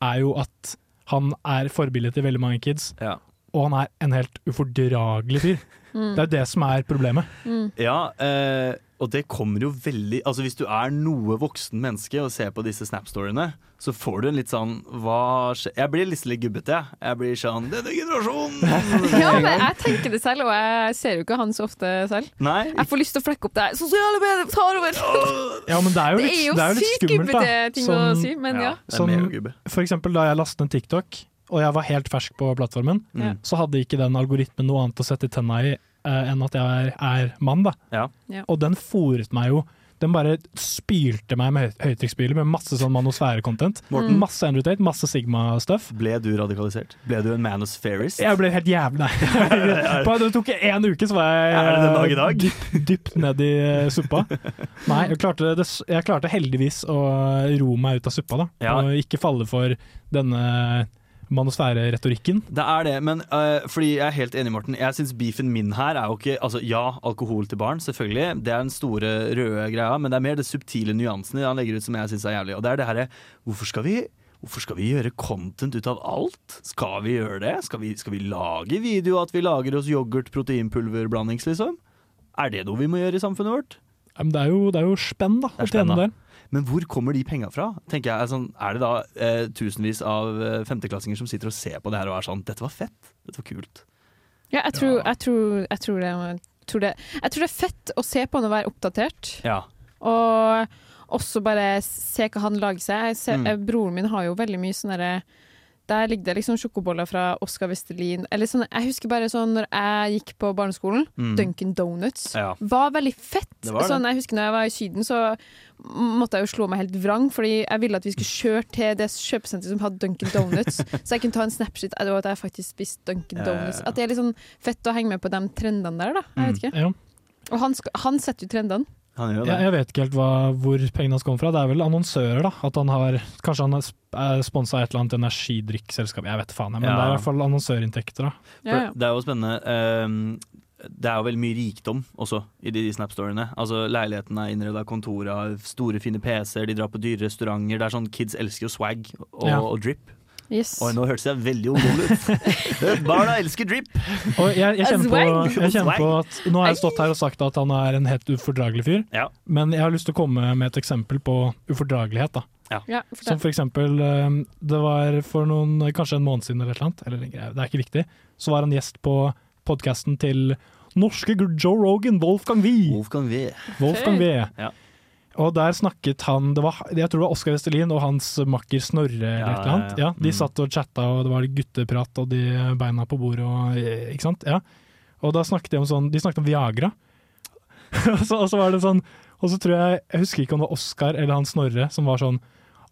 er jo at han er forbildet til veldig mange kids, Ja. og han er en helt ufordragelig fyr. Mm. Det er jo det som er problemet. Mm. Ja, eh, og det kommer jo veldig Altså Hvis du er noe voksen menneske og ser på disse Snap-storyene, så får du en litt sånn Hva skjer Jeg blir litt litt gubbete, jeg. Jeg blir sånn Denne generasjonen! Ja, men jeg tenker det selv, og jeg ser jo ikke han så ofte selv. Nei. Jeg får lyst til å flekke opp det her. Sosiale medier tar over! Ja, men det er jo Det litt, er jo det er jo litt sykt skummelt, da. ting å Sånn- si, men ja. det er Som megagubbe. for eksempel da jeg lastet en TikTok, og jeg var helt fersk på plattformen, Mm. så hadde ikke den algoritmen noe annet å sette tenna i enn at jeg er, er mann, da. Ja. Ja. Og den fòret meg jo Den bare spylte meg med høy- høytrykksspyler med masse sånn manosfære-content. Morten. Masse Andrew Tate, masse Sigma-stuff. Ble du radikalisert? Ble du en manus? Jeg ble helt jævlig Nei. På- Det tok én uke, så var jeg Er det den dag i dag? dypt, dypt ned i eh, suppa. Nei, jeg klarte, det, jeg klarte heldigvis å ro meg ut av suppa, da. Ja. Og ikke falle for denne manosfære-retorikken. Det er det, men uh, fordi jeg er helt enig, Morten. Jeg syns beefen min her er jo ikke Altså ja, alkohol til barn, selvfølgelig. Det er den store røde greia, men det er mer det subtile nyansene han legger ut som jeg syns er jævlig. Og det er det herre Hvorfor skal vi Hvorfor skal vi gjøre content ut av alt? Skal vi gjøre det? Skal vi, skal vi lage video at vi lager oss yoghurt proteinpulverblandings, liksom? Er det noe vi må gjøre i samfunnet vårt? Men det, er jo, det er jo spenn, da. Det er spenn, da. Men hvor kommer de penga fra? Tenker jeg, er sånn, Er det da eh, tusenvis av eh, femteklassinger som sitter og ser på det her og er sånn Dette var fett. Dette var kult. Ja, jeg tror, jeg tror, jeg tror, det, jeg, tror det, jeg tror det er fett å se på han og være oppdatert. Ja. Og, også bare se hva han lager seg. Jeg ser, Mm. Broren min har jo veldig mye sånn derre der ligger det liksom sjokoboller fra Oskar Westerlin. Eller sånn, jeg husker bare sånn når jeg gikk på barneskolen, Mm. Duncan Donuts Ja. var veldig fett. Det var det. Sånn, jeg husker når jeg var i Syden, så måtte jeg jo slå meg helt vrang, fordi jeg ville at vi skulle kjøre til det kjøpesenteret som hadde Duncan Donuts, så jeg kunne ta en snapshot av at jeg faktisk spiste Duncan. Donuts. At det er litt sånn fett å henge med på de trendene der, da. Jeg vet ikke. Ja. Og han, han setter jo trendene. Han gjør jo Jeg, jeg vet ikke helt hva, hvor pengene hans kommer fra. Det er vel annonsører, da. At han har, kanskje han er sponsa et eller annet energidrikkselskap, jeg vet faen. Men Ja. det er i hvert fall annonsørinntekter, da. For Det er jo spennende. ehm, det er jo veldig mye rikdom også i de Snap-storyene. Altså Leiligheten er innreda, av kontorer, har store, fine PC-er, de drar på dyre restauranter. Det er sånn, Kids elsker jo swag og, Ja. og drip. Yes. Oi, nå hørtes jeg veldig ungdommelig ut. Barna elsker drip! Og jeg, jeg, kjenner på, jeg kjenner på at Nå har jeg stått her og sagt at han er en helt ufordragelig fyr, Ja. men jeg har lyst til å komme med et eksempel på ufordragelighet. da. Ja, Som for eksempel, eh, det var for noen, kanskje en måned siden eller et eller annet, det er ikke viktig, så var han gjest på podkasten til norske Joe Rogan, Wolfgang Wie. Wolfgang V. Wolfgang Wie. Ja. Og der snakket han det var, Jeg tror det var Oskar Westerlin og hans makker Snorre. Ja, eller annet. ja, de Mm. satt og chatta, og det var gutteprat og de beina på bordet. Og, ikke sant? Ja. Og da snakket de om sånn De snakket om Viagra. og, så, og så var det sånn Og så tror jeg Jeg husker ikke om det var Oskar eller han Snorre som var sånn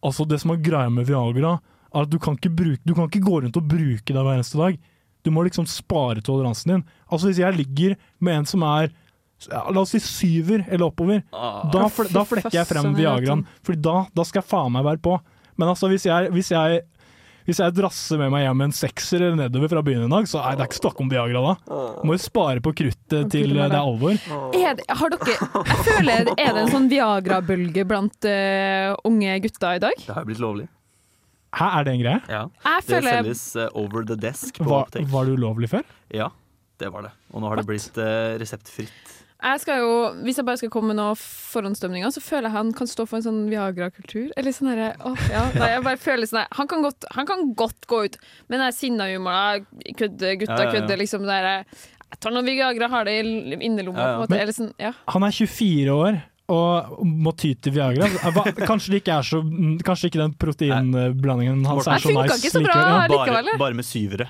Altså, det som er greia med Viagra, er at du kan ikke, bruke, du kan ikke gå rundt og bruke det hver eneste dag. Du må liksom spare toleransen din. Altså, hvis jeg ligger med en som er ja, La oss si syver eller oppover, Ah. da, fl da flekker jeg frem Viagraen. For da, da skal jeg faen meg være på. Men altså, hvis jeg, hvis jeg hvis jeg drasser med meg hjem en sekser eller nedover fra byen en dag, så er det ikke snakk om Viagra da. Må jo spare på kruttet til det er alvor. Er det, har dere Jeg føler Er det en sånn Viagra-bølge blant uh, unge gutter i dag? Det har jo blitt lovlig. Hæ, er det en greie? Ja. Jeg Det føler selges uh, over the desk på Var, apotek. var det ulovlig før? Ja, det var det. Og nå har det blitt uh, reseptfritt. Jeg skal jo, Hvis jeg bare skal komme med noen forhåndsdømninger, så føler jeg han kan stå for en sånn Viagra-kultur. Eller sånn herre åh, ja, nei, jeg bare føler sånn han, kan godt, han kan godt gå ut med den sinna humoren. Kødde, gutta Ja, ja, ja. kødder, liksom. Det der, jeg tar noe Viagra, har det i innerlomma. Ja, ja. på en måte. Eller sånn, ja. Han er 24 år og må ty til Viagra. Kanskje det ikke er så Kanskje ikke den proteinblandingen hans er så nice. funka ikke så bra. likevel. Bare, eller? bare med syvere.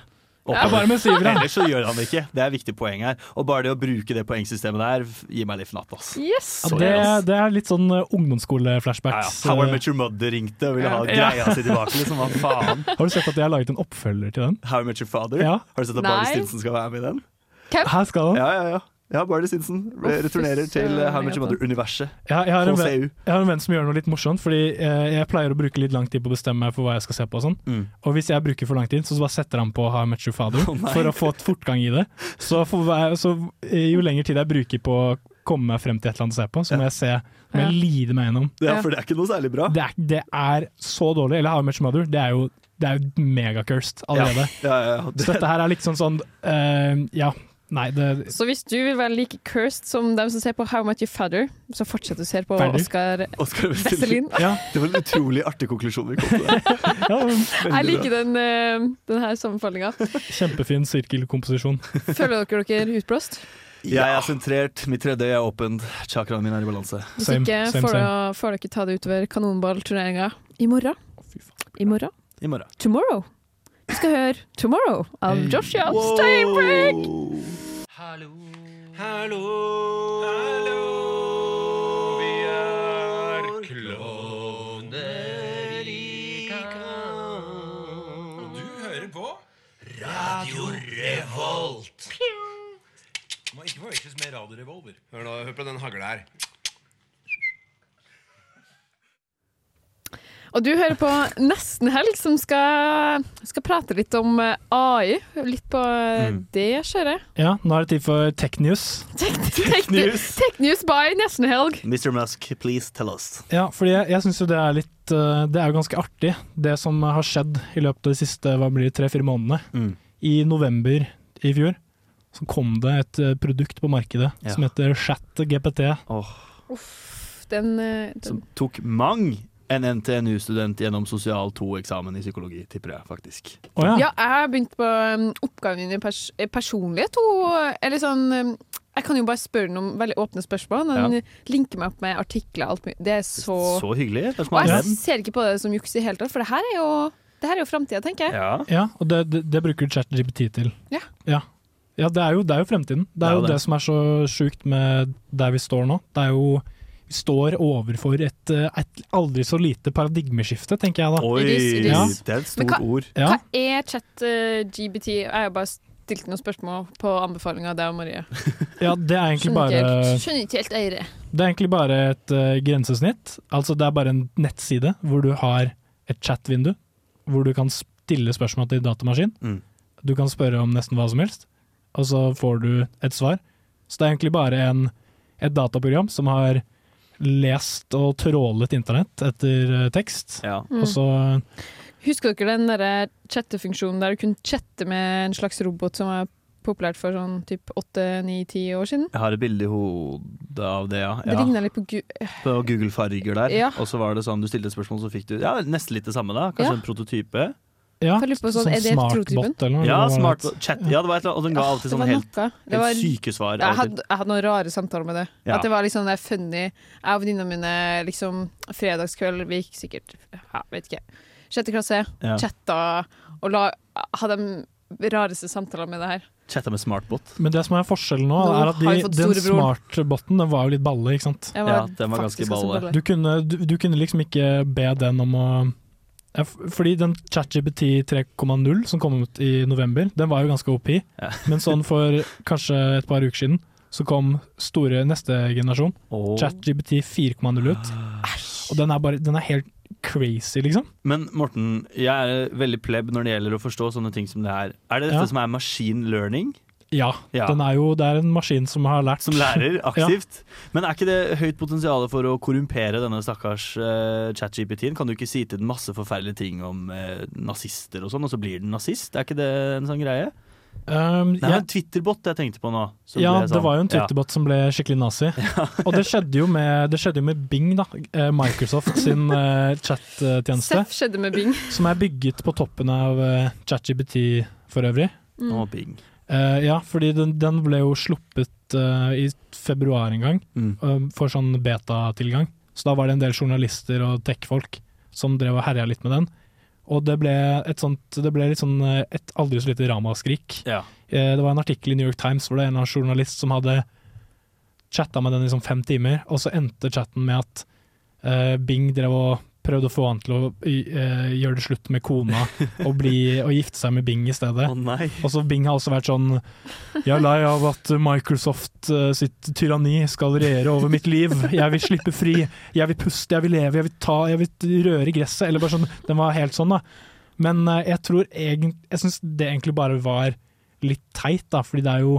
Ja, bare med syvere. Ellers så gjør han det ikke. Det er et viktig poeng her. Og bare det å bruke det poengsystemet der gir meg litt fnatt, ass. Yes! Ja, det, det er litt sånn uh, Ja, ja. ungdomsskole-flashbacks. How I Met Your Mother ringte og ville ha Ja. greia si tilbake. Liksom, hva faen? Har du sett at jeg har laget en oppfølger til den? How I Met Your Father? Ja. Har du sett at Barry Barney Stinson skal være med i den? Her skal han. Ja, ja, ja. Ja, Barley Stinson returnerer til eh, How Your jeg Mother-universet. Ja, jeg, har en venn, jeg har en venn som gjør noe litt morsomt, fordi eh, jeg pleier å bruke litt lang tid på å bestemme meg for hva jeg skal se på. Og sånn. Mm. Og hvis jeg bruker for lang tid, så bare setter han på How Much Your Father oh, for å få et fortgang i det. Så, for så eh, jo lengre tid jeg bruker på å komme meg frem til et eller annet å se på, så må jeg se må jeg lide meg gjennom. Ja, for det er ikke noe særlig bra. Det er, det er så dårlig. Eller How Much Mother, det er jo, det er jo megacursed allerede. Ja, ja, ja. Så dette her er liksom sånn uh, Ja, nei, det Så hvis du vil være like cursed som dem som ser på How Much You Father, så fortsett å se på Ferdig. Oscar Oscar. Westerlin. Ja, Det var en utrolig artig konklusjon vi kom til ja Jeg liker den, eh, den her sammenfallinga. Kjempefin sirkelkomposisjon. Føler dere dere utblåst? Jeg er sentrert, mitt tredje øye er åpent, chakraen min er i balanse. Hvis ikke same, får, same. dere ta det utover kanonballturneringa i morgen. I morgen. I morgen. Tomorrow. Vi skal høre 'Tomorrow' av. Joshua Steinbrink. Hallo, hallo, hallo. Vi er klovner i kamp. Og du hører på Radio Revolt. Må ikke forveksles med Radio Revolver. Hør nå, hør på den hagla her. Og du hører på Nesten Helg, som skal, skal prate litt om eh, AI. Litt på eh, Mm. det kjøret. Ja, nå er det tid for Tech News. Tech News. Tech News by Nesten Helg. Mr. Musk, please tell us. Ja, fordi jeg, jeg syns jo det er litt eh, Det er jo ganske artig, det som har skjedd i løpet av de siste hva blir det, tre-fire månedene. Mm. I november i fjor så kom det et produkt på markedet Ja. som heter ChatGPT. Oh. Uff, den, den som tok mang en NTNU-student gjennom sosial 2-eksamen i psykologi, tipper jeg faktisk. ja. jeg har begynt på um, oppgaven i pers personlighet. Og, eller sånn um, Jeg kan jo bare spørre noen veldig åpne spørsmål. Han Ja. linker meg opp med artikler og alt mye. Det er så Så hyggelig. Er Og jeg ser ikke på det som juks i det hele tatt, for det her er jo det her er jo framtida, tenker jeg. Ja. Ja, og det, det, det bruker ChatGPT til. Ja. Ja, Ja, det, er jo, det er jo fremtiden. Det er Ja, jo det. det som er så sjukt med der vi står nå. Det er jo står overfor et, eh, et aldri så lite paradigmeskifte, tenker jeg da. Oi, It is, it is. Ja. det er et stort stort ord. Ja. Hva er chat-GBT? jeg har bare stilt noen spørsmål på anbefalinga av deg og Marie. ja, det er egentlig bare skjønner ikke helt eiere. Det er egentlig bare et uh, grensesnitt. Altså det er bare en nettside hvor du har et chat-vindu, hvor du kan stille spørsmål til datamaskin. Mm. Du kan spørre om nesten hva som helst, og så får du et svar. Så det er egentlig bare en, et dataprogram som har lest og trålet internett etter eh, tekst, Ja. Mm. og så Husker dere den der chattefunksjonen der du kunne chatte med en slags robot som var populært for sånn typ åtte, ni, ti år siden? Jeg har et bilde i hodet av det, ja. Det ja. ligna litt på Gu... På Google Farger der. Ja. Og så var det sånn, du stilte et spørsmål, så fikk du ja, nesten litt det samme, da. Kanskje Ja. en prototype. Ja, på sånn, er det smartbot eller noe? Ja, smart chat. Ja, det var et eller annet. Og den ga alltid det sånn helt, helt syke svar. Jeg hadde, jeg hadde noen rare samtaler med det. Ja. At det var liksom det funny. Jeg og venninnene mine liksom fredagskveld Vi gikk sikkert ja, vet ikke, sjette klasse, Ja. chatta og la, hadde de rareste samtaler med det her. Chatta med smartbot. Men det som er forskjellen nå, Nå er at de, den smartboten den var jo litt balle, ikke sant? Ja, den var ganske balle. balle. Du kunne, du, du kunne liksom ikke be den om å ja, Fordi den ChatGPT 3,0 som kom ut i november, den var jo ganske OP. Ja. Men sånn for kanskje et par uker siden så kom store neste generasjon, oh. ChatGPT 4,0 ut. Og den er, bare, den er helt crazy, liksom. Men Morten, jeg er veldig pleb når det gjelder å forstå sånne ting som det her. Er det dette Ja. som er machine learning? Ja, Ja. Den er jo, det er en maskin som har lært Som lærer Ja. aktivt? Men er ikke det høyt potensial for å korrumpere denne stakkars uh, chat-GPT-en? Kan du ikke si til den masse forferdelige ting om uh, nazister og sånn, og så blir den nazist? Er ikke det en sånn greie? Um, Det er en Twitter-bot jeg tenkte på nå. som Ja, ble det sånn- var jo en Ja. Twitter-bot som ble skikkelig nazi. Og det skjedde jo med, det skjedde jo med Bing, da. Eh, Microsoft sin uh, chat-tjeneste. Seff skjedde med Bing. Som er bygget på toppen av uh, ChatGPT for øvrig. Mm. Å, Bing. Eh, ja, fordi den, den ble jo sluppet uh, i februar en gang, Mm. uh, for sånn beta-tilgang. Så da var det en del journalister og tech-folk som drev og herja litt med den. Og det ble, et sånt, det ble litt sånn et aldri så lite ramaskrik. Ja. Eh, Det var en artikkel i New York Times hvor det er en journalist som hadde chatta med den i sånn fem timer, og så endte chatten med at eh, Bing drev og prøvde å få han til å uh, gjøre det slutt med kona og, bli, og gifte seg med Bing i stedet. Oh. Og så Bing har også vært sånn Jeg er lei av at Microsoft uh, sitt tyranni skal regjere over mitt liv. Jeg vil slippe fri. Jeg vil puste, jeg vil leve, jeg vil ta, jeg vil røre gresset. Eller bare sånn. Den var helt sånn, da. Men uh, jeg tror egentlig Jeg syns det egentlig bare var litt teit, da. Fordi det er jo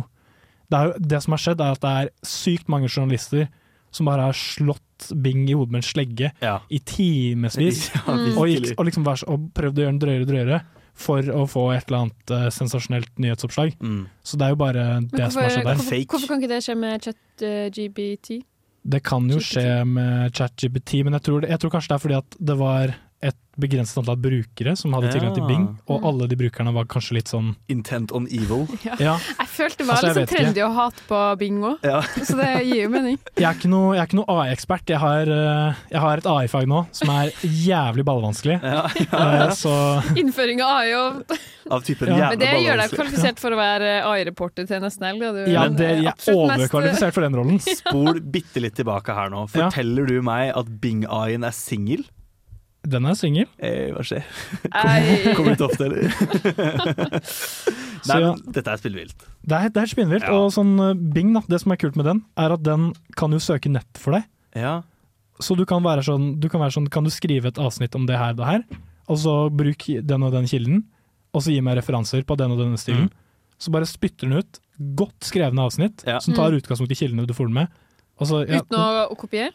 det, er jo, det som har skjedd, er at det er sykt mange journalister som bare har slått Bing i hodet med en slegge Ja. i timevis. Ja, og, og, liksom og prøvd å gjøre den drøyere og drøyere for å få et eller annet uh, sensasjonelt nyhetsoppslag. Mm. Så det er jo bare det hvorfor, som har skjedd der. hvorfor, hvorfor kan ikke det skje med chat-GBT? Det kan jo skje med ChatGPT, men jeg tror, det, jeg tror kanskje det er fordi at det var et begrenset antall brukere som hadde tilgang til Bing, og Mm. alle de brukerne var kanskje litt sånn Intent on evil. Ja. Jeg følte det var Altså, litt vet trendy å hate på Bing òg, Ja. så det gir jo mening. Jeg er ikke noe, noe AI-ekspert. Jeg, har, eh, jeg har et AI-fag nå som er jævlig ballevanskelig. Ja, Eh, Så Innføring av AI og Av typen Ja. ballevanskelig. Men det gjør deg kvalifisert for å være AI-reporter til nesten helg. ja, det, jeg er overkvalifisert for den rollen. Spol bitte litt tilbake her nå. Ja. Forteller du meg at Bing-AI-en er singel? Den er singel. Eh, hva skjer? Kommer litt ofte, eller? Så Nei, ja. men dette er spillvilt. Det er, det er spinnvilt. Ja. Og sånn eh, Bing, da, det som er kult med den, er at den kan jo søke nett for deg. Ja. Så du kan være sånn, du kan være sånn Kan du skrive et avsnitt om det her, det her, og så bruk den og den kilden, og så gi meg referanser på den og denne stilen. Så bare spytter den ut godt skrevne avsnitt Ja. som tar Mm. utgangspunkt i kildene du får den med. Og så, ja, Uten å kopiere?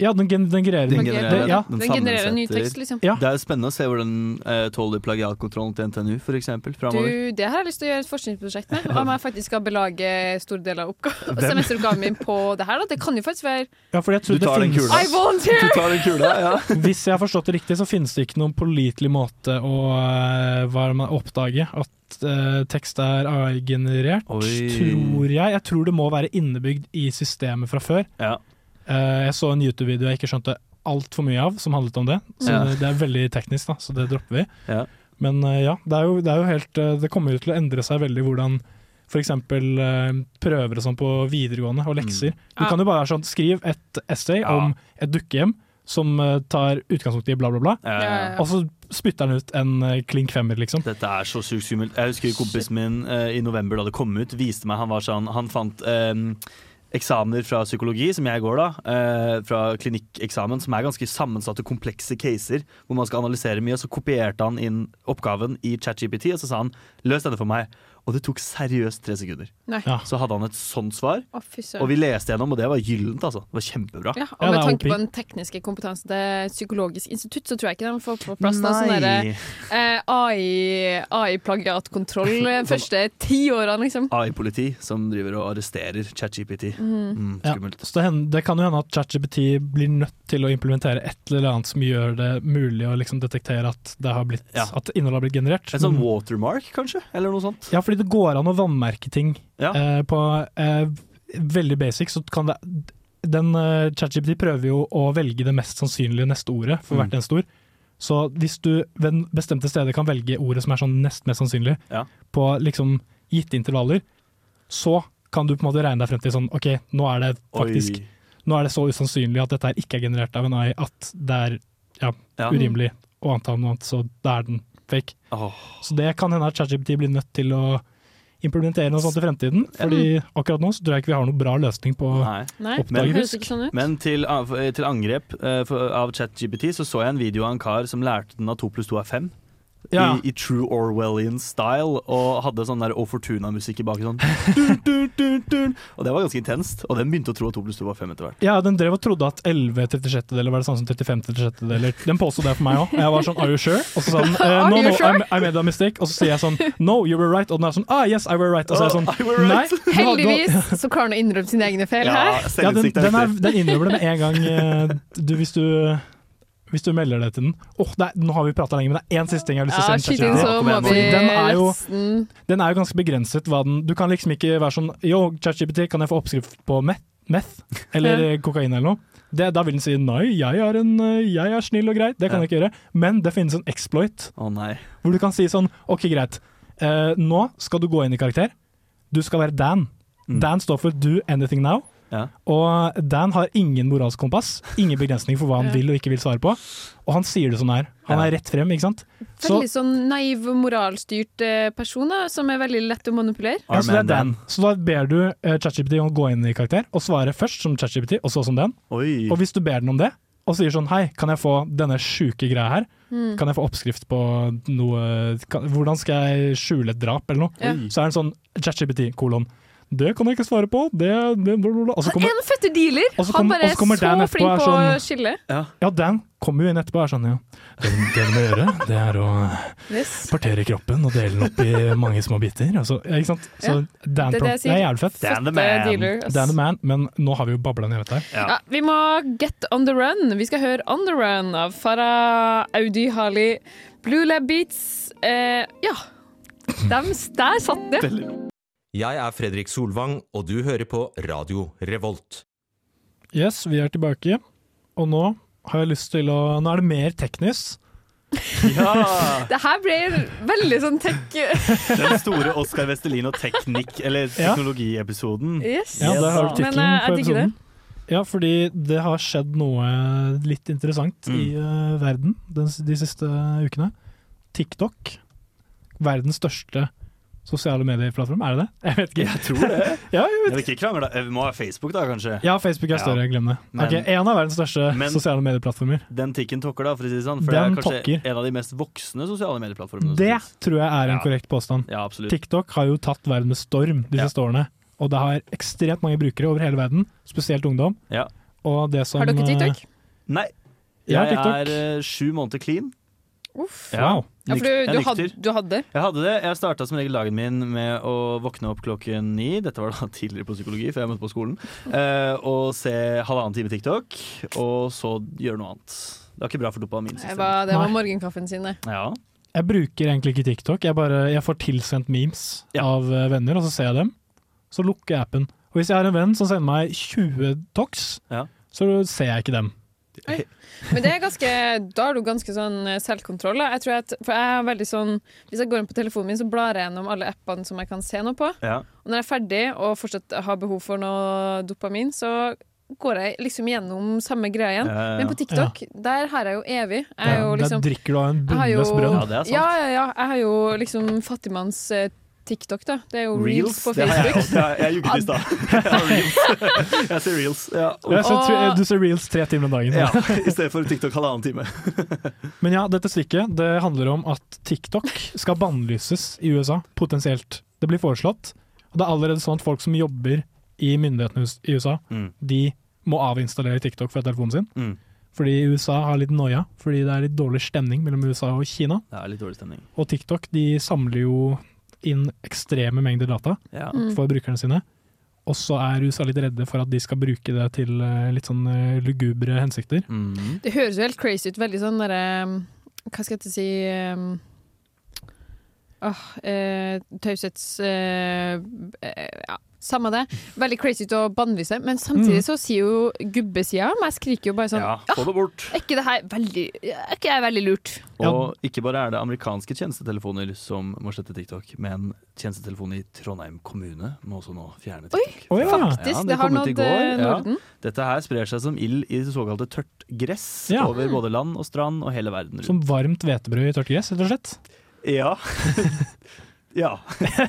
Ja, den, gen den genererer Den det- genererer, ja. den Den genererer ny tekst, liksom. Ja. Det er jo spennende å se hvordan den eh, tåler plagiatkontrollen til NTNU, eksempel, framover. Du, det har jeg lyst til å gjøre et forskningsprosjekt med. Om jeg faktisk skal belage store deler av semesteroppgaven min på det her. Da. Det kan jo faktisk være Ja, Du det tar den kula. I volunteer! Du tar den kula, ja. Hvis jeg har forstått det riktig, så finnes det ikke noen pålitelig måte å eh, det man oppdage at uh, tekst er AI-generert, tror jeg. Jeg tror det må være innebygd i systemet fra før. Ja. Eh, jeg så en YouTube-video jeg ikke skjønte altfor mye av, som handlet om det. Så Ja. det, er veldig teknisk, da, så det dropper vi. Ja. Men eh, ja, det er, jo, det er jo helt eh, Det kommer jo til å endre seg veldig hvordan f.eks. Uh, prøver og sånn på videregående og lekser. Du Ja. kan jo bare sånn skrive et essay om et dukkehjem som tar utgangspunkt i bla, bla, bla. Ja, ja, ja. Og så spytter han ut en klink femmer, liksom. Dette er så sykt skummelt. Jeg husker kompisen min uh, i november da det kom ut, viste meg Han var sånn, han fant eh, eksamener fra psykologi, som jeg går da, eh, fra klinikkeksamen, som er ganske sammensatte, komplekse caser, hvor man skal analysere mye. Så kopierte han inn oppgaven i ChatGPT, og så sa han 'løs denne for meg'. Og det tok seriøst tre sekunder. Nei. Så hadde han et sånt svar. Å. Og vi leste gjennom, og det var gyllent, altså. Det var kjempebra. Ja, og med tanke på den tekniske kompetansen til Psykologisk institutt, så tror jeg ikke de får på plass da, sånn derre, eh, AI AI-plagiatkontroll de første ti årene, liksom. AI-politi som driver og arresterer ChatGPT. Mm. Mm, Ja, skummelt. så det, hender, det kan jo hende at ChatGPT blir nødt til å implementere et eller annet som gjør det mulig å liksom detektere at, det har blitt, Ja. at innholdet har blitt generert. En sånn watermark, kanskje? Eller noe sånt? Ja, fordi det går an å vannmerke ting Ja. eh, på eh, veldig basic. Så kan det Den eh, ChatGPT prøver jo å velge det mest sannsynlige neste ordet for Mm. hvert eneste ord. Så hvis du ved bestemte steder kan velge ordet som er sånn nest mest sannsynlig, Ja. på liksom gitte intervaller, så kan du på en måte regne deg frem til sånn OK, nå er det faktisk Oi. Nå er det så usannsynlig at dette her ikke er generert av en AI at det er ja, Ja. urimelig å anta noe annet, så da er den fake. Oh. Så det kan hende at ChatGPT blir nødt til å implementere noe sånt i fremtiden. Fordi akkurat nå så tror jeg ikke vi har noen bra løsning på Nei. Nei, oppdage fusk. sånn. Men til, av- til angrep uh, for, av ChatGPT så så jeg en video av en kar som lærte den at to pluss to er fem. Ja. I, I true Orwellian style, og hadde sånn der O Fortuna-musikk i bakgrunnen. Sånn. Dun, dun, dun, dun. Og det var ganske intenst. Og den begynte å tro at 2 pluss 2 var 5 etter hvert. Ja, den drev og trodde at 11 36-deler var det samme som 35 36-deler. Den påstod det for meg òg. Jeg var sånn Are you sure? Og så sa den eh, No, no, sure? I, I made a mistake. Og så sier jeg sånn No, you were right. Og den er sånn Ah, yes, I were right. Og så er jeg sånn Oh, Nei. Heldigvis så klarer han å innrømme sine egne feil her. Ja, den, den, er, den innrømmer det med en gang eh, du, hvis, du, hvis du melder det til den. Åh, det er, Nå har vi prata lenge, men det er én siste ting jeg har lyst til å sende. Ja, den den er jo ganske begrenset. Hva den, du kan liksom ikke være sånn Yo, ChatGPT, kan jeg få oppskrift på meth? meth eller kokain eller noe? Det, da vil den si nei, jeg er, en, eh, jeg er snill og grei. Det kan Ja. jeg ikke gjøre. Men det finnes en exploit oh, nei. hvor du kan si sånn OK, greit. Eh, nå skal du gå inn i karakter. Du skal være Dan. Mm. Dan står for do anything now. Ja. Og Dan har ingen moralsk kompass, ingen begrensning for hva han Ja. vil og ikke vil svare på. Og han sier det sånn her. Han er rett frem, ikke sant? Så, Veldig sånn naiv, moralstyrt eh, person som er veldig lett å manipulere. ja, så det er Dan. Så da ber du uh, ChatGPT om å gå inn i karakter og svare først som ChatGPT, og så som Dan. Oi. Og hvis du ber den om det, og sier sånn hei, kan jeg få denne sjuke greia her? Mm. Kan jeg få oppskrift på noe kan, Hvordan skal jeg skjule et drap, eller noe? Ja. Så er den sånn ChatGPT, kolon. Det kan jeg ikke svare på, det, det bla, bla, bla. Og så Han kommer, er en fødte dealer! og så Han kom- bare er så Dan flink på å sånn- skille. Ja. ja, Dan kommer jo inn etterpå og er sånn, ja. Det, det du må gjøre, det er å Yes. partere kroppen og dele den opp i mange små biter. Altså, ikke sant? Så Ja. Dan Det det er jævlig fett. Dan the man. dealer. Dan the man, men nå har vi jo babla ned dette her. Ja. Ja, vi må get on the run. Vi skal høre On the Run av Farah Audi Hali. Blue Lab Beats. Eh, ja. Dem, der satt det. Jeg er Fredrik Solvang, og du hører på Radio Revolt. Yes, vi er tilbake, og nå har jeg lyst til å Nå er det mer teknisk. ja! Det her ble veldig sånn tech... Den store Oskar Vestelin og teknikk, eller teknologiepisoden. Yes. Ja, der har du tittelen eh, på episoden. Ja, fordi det har skjedd noe litt interessant i uh, verden den, de siste ukene. TikTok, verdens største sosiale medieplattform, er det det? Jeg vet ikke. Jeg tror det. Ja, jeg Jeg vet ikke krangle, da. Vi må ha Facebook, da, kanskje. Ja, Facebook er Ja. større, glem det. Men- Ok, En av verdens største Men- sosiale medieplattformer. Den tikken tokker, da, for å si det sånn. For Den det er kanskje tokker. en av de mest voksne sosiale medieplattformene. Det tror jeg er en Ja. korrekt påstand. Ja, absolutt. TikTok har jo tatt verden med storm de Ja. siste årene. Og det har ekstremt mange brukere over hele verden, spesielt ungdom. Ja. Og det som Har dere TikTok? Nei. Jeg Jeg TikTok. er eh, sju måneder clean. Uff. Wow. Ja, for du, du, hadde, du hadde? Jeg hadde det. Jeg starta som regel dagen min med å våkne opp klokken ni. Dette var da tidligere på psykologi, før jeg møtte på skolen. Eh, og se halvannen time TikTok, og så gjøre noe annet. Det var ikke bra for Det dopaminsystemet. var, det var morgenkaffen sin, det. Ja. Jeg bruker egentlig ikke TikTok. Jeg, bare, jeg får tilsendt memes av eh, venner, og så ser jeg dem. Så lukker jeg appen. Og hvis jeg har en venn som sender meg 20 tox, Ja. så ser jeg ikke dem. Men det er ganske, da har du ganske sånn eh, selvkontroll. Jeg tror at, for jeg er veldig sånn Hvis jeg går inn på telefonen min, så blar jeg gjennom alle appene som jeg kan se noe på. Ja. Og når jeg er ferdig og fortsatt har behov for noe dopamin, så går jeg liksom gjennom samme greia igjen. Ja, ja, ja. Men på TikTok, der har jeg jo evig. Jeg er jo Der liksom, drikker du av en bunnløs brønn. Ja, det er sant. Ja, ja, ja. Jeg har jo liksom fattigmanns eh, TikTok, da. Det er jo reels, på det har jeg Facebook. også. Jeg, jeg jugget i stad. Jeg reels. Ser reels. Ja. Jeg ser, du ser reels tre timer om dagen. Ja, I stedet for TikTok halvannen time. Men ja, dette stikket det handler om at TikTok skal bannlyses i USA, potensielt. Det blir foreslått. Og det er allerede sånn at folk som jobber i myndighetene i USA, Mm. de må avinstallere TikTok fra telefonen sin. Mm. Fordi USA har litt noia, fordi det er litt dårlig stemning mellom USA og Kina. Det er litt dårlig stemning. Og TikTok de samler jo inn ekstreme mengder data Ja. Mm. for brukerne sine. Og så er USA litt redde for at de skal bruke det til eh, litt sånn eh, lugubre hensikter. Mm. Det høres jo helt crazy ut. Veldig sånn derre Hva skal jeg si um, oh, eh, Taushets eh, eh, Ja, samme det. Veldig crazy å bannlyse, men samtidig Mm. så sier jo gubbesida Men jeg skriker jo bare sånn Ja, få det bort. Er ikke det her veldig Er ikke jeg veldig lurt? Og ikke bare er det amerikanske tjenestetelefoner som må slette TikTok, men tjenestetelefonen i Trondheim kommune må også nå fjerne TikTok. Oi, ja. faktisk, det har nådd, Norden. Ja. Norden. Dette her sprer seg som ild i det såkalte tørt gress Ja. over både land og strand og hele verden rundt. Som varmt hvetebrød i tørt gress, rett og slett. Ja. ja.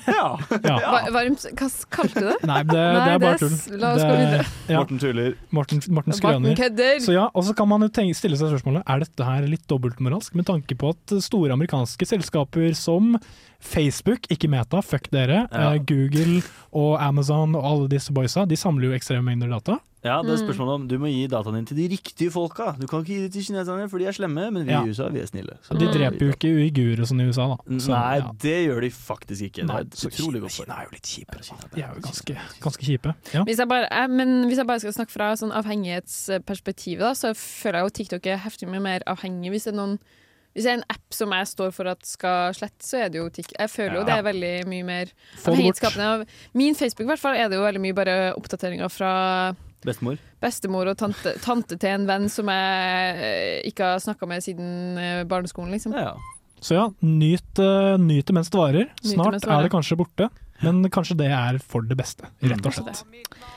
ja. ja. Varmt Hva kalte du det? Nei, det, det er bare tull. La oss Det- gå videre. ja. Morten tuller. Morten, Morten skrøner. Så ja, og så kan man tenke, stille seg spørsmålet Er dette her litt dobbeltmoralsk, med tanke på at store amerikanske selskaper som Facebook, ikke Meta, fuck dere, Ja. eh, Google og Amazon og alle disse boysa, de samler jo ekstreme mengder data. Ja, det er Mm. spørsmålet om du må gi dataen din til de riktige folka. Du kan ikke gi det til kineserne, for de er slemme, men vi Ja. i USA vi er snille. Så de dreper jo ikke uigurer sånn i USA, da. Så, Nei, ja. det gjør de faktisk ikke. Nei, det er utrolig godt godt Kina er jo litt kjipe. De er jo ganske, ganske kjipe. Ja. Hvis jeg bare, jeg, men hvis jeg bare skal snakke fra sånn avhengighetsperspektiv, da, så føler jeg jo TikTok er heftig mye mer avhengig. Hvis det er noen hvis det er en app som jeg står for at skal slette, så er det jo TikTok. Jeg føler jo Ja. det er veldig mye mer avhengighetsskapende. Min Facebook i hvert fall er det jo veldig mye bare oppdateringer fra Bestemor. bestemor og tante, tante til en venn som jeg eh, ikke har snakka med siden eh, barneskolen, liksom. Ja. Så ja, nyt, uh, nyt det mens det varer. Snart det Snart er det kanskje borte, men kanskje det er for det beste, rett og slett.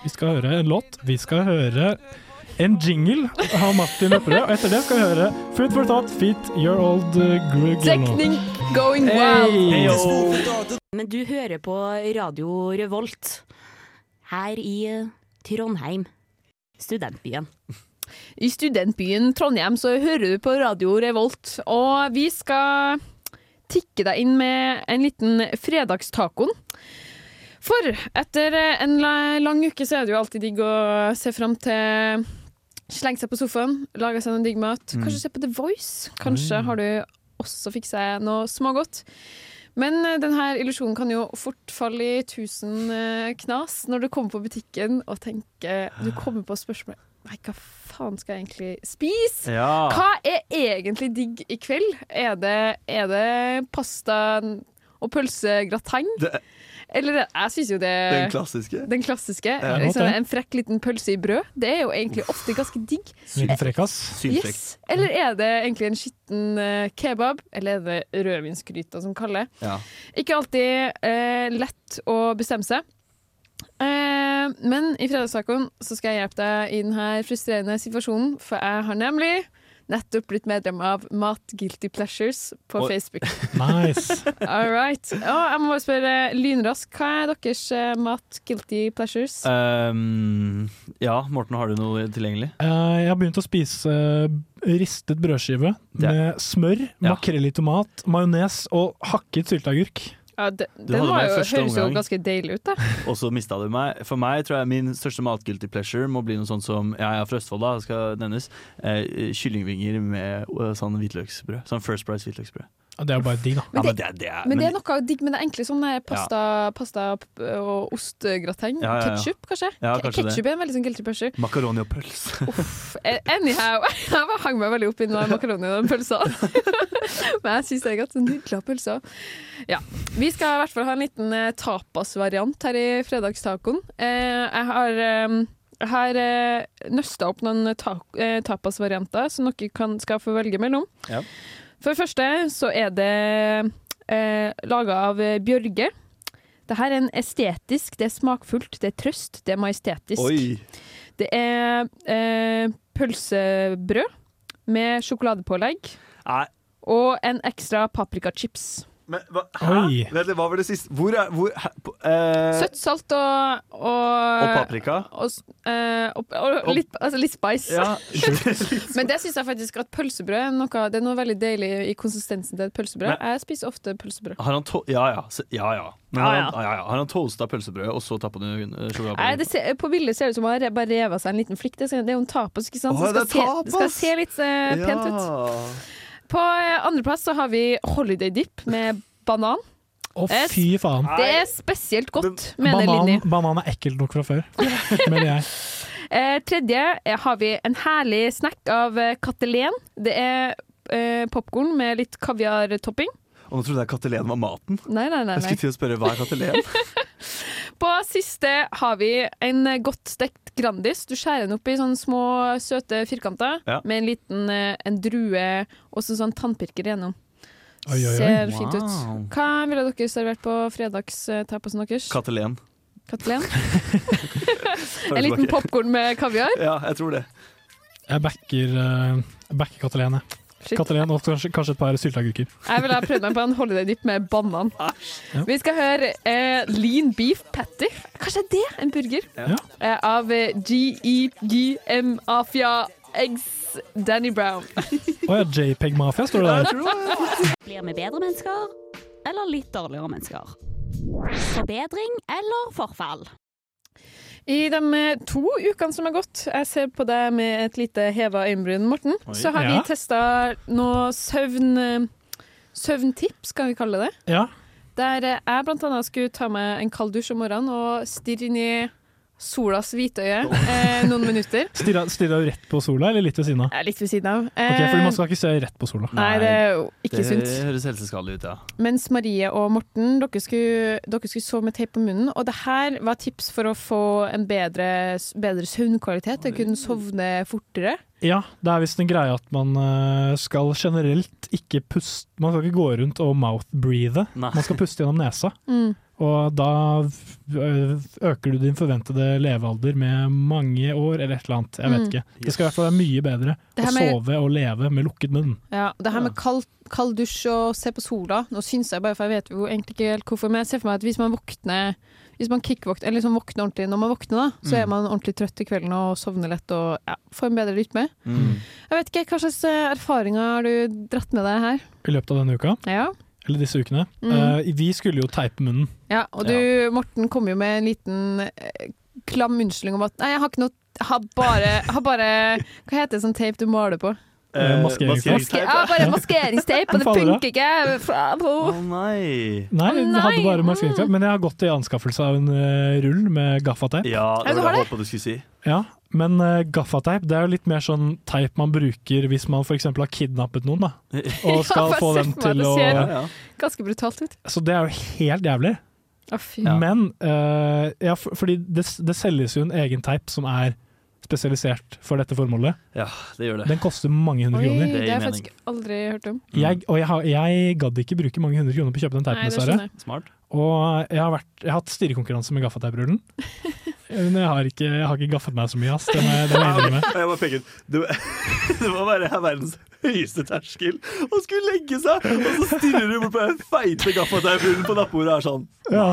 Vi skal høre en låt. Vi skal høre en jingle av Martin Lepperød, og etter det skal vi høre Food for Thought Fit Your Old uh, Tekning going Hey, wild! Men du hører på Radio Revolt her i eh, Trondheim, studentbyen. I studentbyen Trondheim så hører du på Radio Revolt, og vi skal tikke deg inn med en liten fredagstacoen. For etter en lang uke så er det jo alltid digg å se fram til Slenge seg på sofaen, lage seg noe digg mat. Mm. Kanskje se på The Voice. Kanskje har du også fikk seg noe smågodt. Men eh, denne illusjonen kan jo fort falle i tusen eh, knas når du kommer på butikken og tenker Du kommer på spørsmålet Nei, hva faen skal jeg egentlig spise? Ja. Hva er egentlig digg i kveld? Er det, er det pasta og pølsegrateng? Det- Eller jeg syns jo det Den klassiske. Den klassiske. Ja. liksom, en frekk liten pølse i brød. Det er jo egentlig ofte ganske digg. Liten frekkas. Yes. Eller er det egentlig en skitten eh, kebab? Eller er det rødvinsgryta som kaller? Ja. Ikke alltid eh, lett å bestemme seg. Eh, men i fredagstacoen så skal jeg hjelpe deg i denne frustrerende situasjonen, for jeg har nemlig nettopp blitt medlem av Mat Guilty Pleasures på oh. Facebook. Nice. All right. Og jeg må bare spørre lynraskt, hva er deres eh, Mat Guilty Pleasures? Um, ja, Morten, har du noe tilgjengelig? Uh, jeg har begynt å spise uh, ristet brødskive yeah. med smør, Ja. makrell i tomat, majones og hakket sylteagurk. Ja, Du den var jo, høres jo ganske deilig ut, da. Og så mista du meg. For meg tror jeg min største mat-guilty pleasure må bli noe sånt som ja, Jeg er fra Østfold, da, skal nevnes. Eh, kyllingvinger med eh, sånn hvitløksbrød. Sånn First Price hvitløksbrød. Ja, det er jo bare digg, da. Ja, men det, det er, Men det er noe digg med det enkle, sånn pasta, pasta og ostgrateng. Ja, ja, ja. Ketchup, kanskje? Ja, kanskje det. Ketchup er en veldig sånn guilty pleasure. Makaroni og pølse. Uff. Anyhow, jeg bare hang meg veldig opp i den makaroni og den pølsa. Men jeg syns det er godt. Nydelig pølser. Ja. Vi skal i hvert fall ha en liten eh, tapasvariant her i fredagstacoen. Eh, jeg har eh, jeg har eh, nøsta opp noen ta eh, tapasvarianter som dere kan, skal få velge mellom. Ja. For det første så er det eh, laga av Bjørge. Det her er en estetisk, det er smakfullt, det er trøst, det er majestetisk. Oi. Det er eh, pølsebrød med sjokoladepålegg. Nei. Og en ekstra paprikachips. Men, hva, hæ? Oi. Vent hva var det siste? Hvor er hvor, hæ, på- eh, Søtt, salt og Og, Og paprika? Og, eh, og, og litt, altså litt spice. Ja. Men det syns jeg faktisk at pølsebrød er noe, det er noe veldig deilig i konsistensen til et pølsebrød. Men- jeg spiser ofte pølsebrød. Har han to ja, ja. Ja, ja. Men Ja, har han, ja, ja. Har han toasta pølsebrød, og så tappa du eh, sjokolade Nei, det ser, på bildet ser det ut som han bare revet seg en liten flikk. Det er jo en tapas, ikke sant? Å, Så det, det skal se, det skal se litt eh, pent ut. På eh, andreplass så har vi holiday dip med banan. Å, oh, fy faen. Det er spesielt godt, mener Banan, Linni. banan er ekkelt nok fra før, mener jeg. Eh, tredje eh, har vi en herlig snack av eh, Katelen. Det er eh, popkorn med litt kaviartopping. Og nå trodde jeg katelen var maten. Nei, nei, nei. Jeg nei. skulle til å spørre hva er katelen? På siste har vi en godt stekt Grandis. Du skjærer den opp i sånne små, søte firkanter Ja. med en liten eh, en drue og så sånn tannpirker igjennom. Oi, oi, oi. Ser fint ut. Hva ville dere servert på fredagstapasen deres? Katelen. Katelen? en liten popkorn med kaviar? Ja, jeg tror det. Jeg backer, uh, backer Katelen, jeg. Katelen og kanskje, kanskje et par sylteagurker. Jeg ville ha prøvd meg på en holiday dip med banan. Ja. Vi skal høre eh, lean beef patty. Kanskje det er en burger? Ja. Eh, av eh, GEGM Afia Eggs Danny Brown. Å ja, JPEG Mafia står det der. Blir vi bedre mennesker eller litt dårligere mennesker? Forbedring eller forfall? I de eh, to ukene som har gått, jeg ser på deg med et lite heva øyenbryn, Morten, Oi. så har Ja. vi testa noe søvn... eh, Søvntips, kan vi kalle det. Ja. Der eh, jeg blant annet skulle ta meg en kald dusj om morgenen og stirre inn i solas hvitøye eh, noen minutter. Stirra stirra du rett på sola, eller litt ved siden av? Er litt ved siden av. Ok, for Man skal ikke se rett på sola. Nei, det er jo ikke det sunt. høres helseskadelig ut, ja. Mens Marie og Morten, dere skulle, dere skulle sove med teip på munnen. Og det her var tips for å få en bedre, bedre søvnkvalitet. Å kunne sovne fortere. Ja, det er visst en greie at man eh, skal generelt ikke puste Man skal ikke gå rundt og mouth-breathe. Man skal puste gjennom nesa. Mm. Og da øker du din forventede levealder med mange år, eller et eller annet. Jeg vet Mm. ikke. Det skal i hvert fall være mye bedre å med- sove og leve med lukket munn. Ja, det her med kald, kald dusj og se på sola Nå syns jeg bare, for jeg vet jo egentlig ikke helt hvorfor, men jeg ser for meg at hvis man våkner hvis man kickvåkner, eller liksom våkner ordentlig når man våkner, da, så Mm. er man ordentlig trøtt i kvelden og sovner lett og ja, får en bedre rytme. Mm. Jeg vet ikke, Hva slags eh, erfaringer har du dratt med deg her? I løpet av denne uka, Ja, eller disse ukene. Mm. Uh, vi skulle jo teipe munnen. ja Og du, Morten, kom jo med en liten uh, klam unnskyldning om at Nei, jeg har ikke noe har bare, har bare Hva heter det sånn teip du maler på? Eh, maskeringsteip. Maske, ja, bare maskeringsteip, og det funker ikke! Å på- nei! Nei, vi hadde bare maskeringsteip, men jeg har gått i anskaffelse av en eh, rull med gaffateip. Ja, det Ja, var har det jeg håpet du skulle si. Ja, men uh, gaffateip det er jo litt mer sånn teip man bruker hvis man f.eks. har kidnappet noen, da. Og skal Ja, få dem til å Ja, ja. Ganske brutalt ut. Så det er jo helt jævlig. Å, fy. Men uh, ja, for, fordi det, det selges jo en egen teip som er spesialisert for dette formålet. ja, det gjør det. Den koster mange hundre Oi, kroner. det Det har jeg faktisk aldri hørt om. Jeg, og jeg, har, jeg gadd ikke bruke mange hundre kroner på å kjøpe den teipen, dessverre. Og jeg har, vært, jeg har hatt stirrekonkurranse med gaffateiprullen. Men jeg har, ikke, jeg har ikke gaffet meg så mye, ass. Det må jeg, det må jeg innrømme. Jeg må peke ut. Du, du må være verdens høyeste terskel å skulle legge seg, og så stirrer du bort på den feite gaffateipen på nattbordet og er sånn Ja.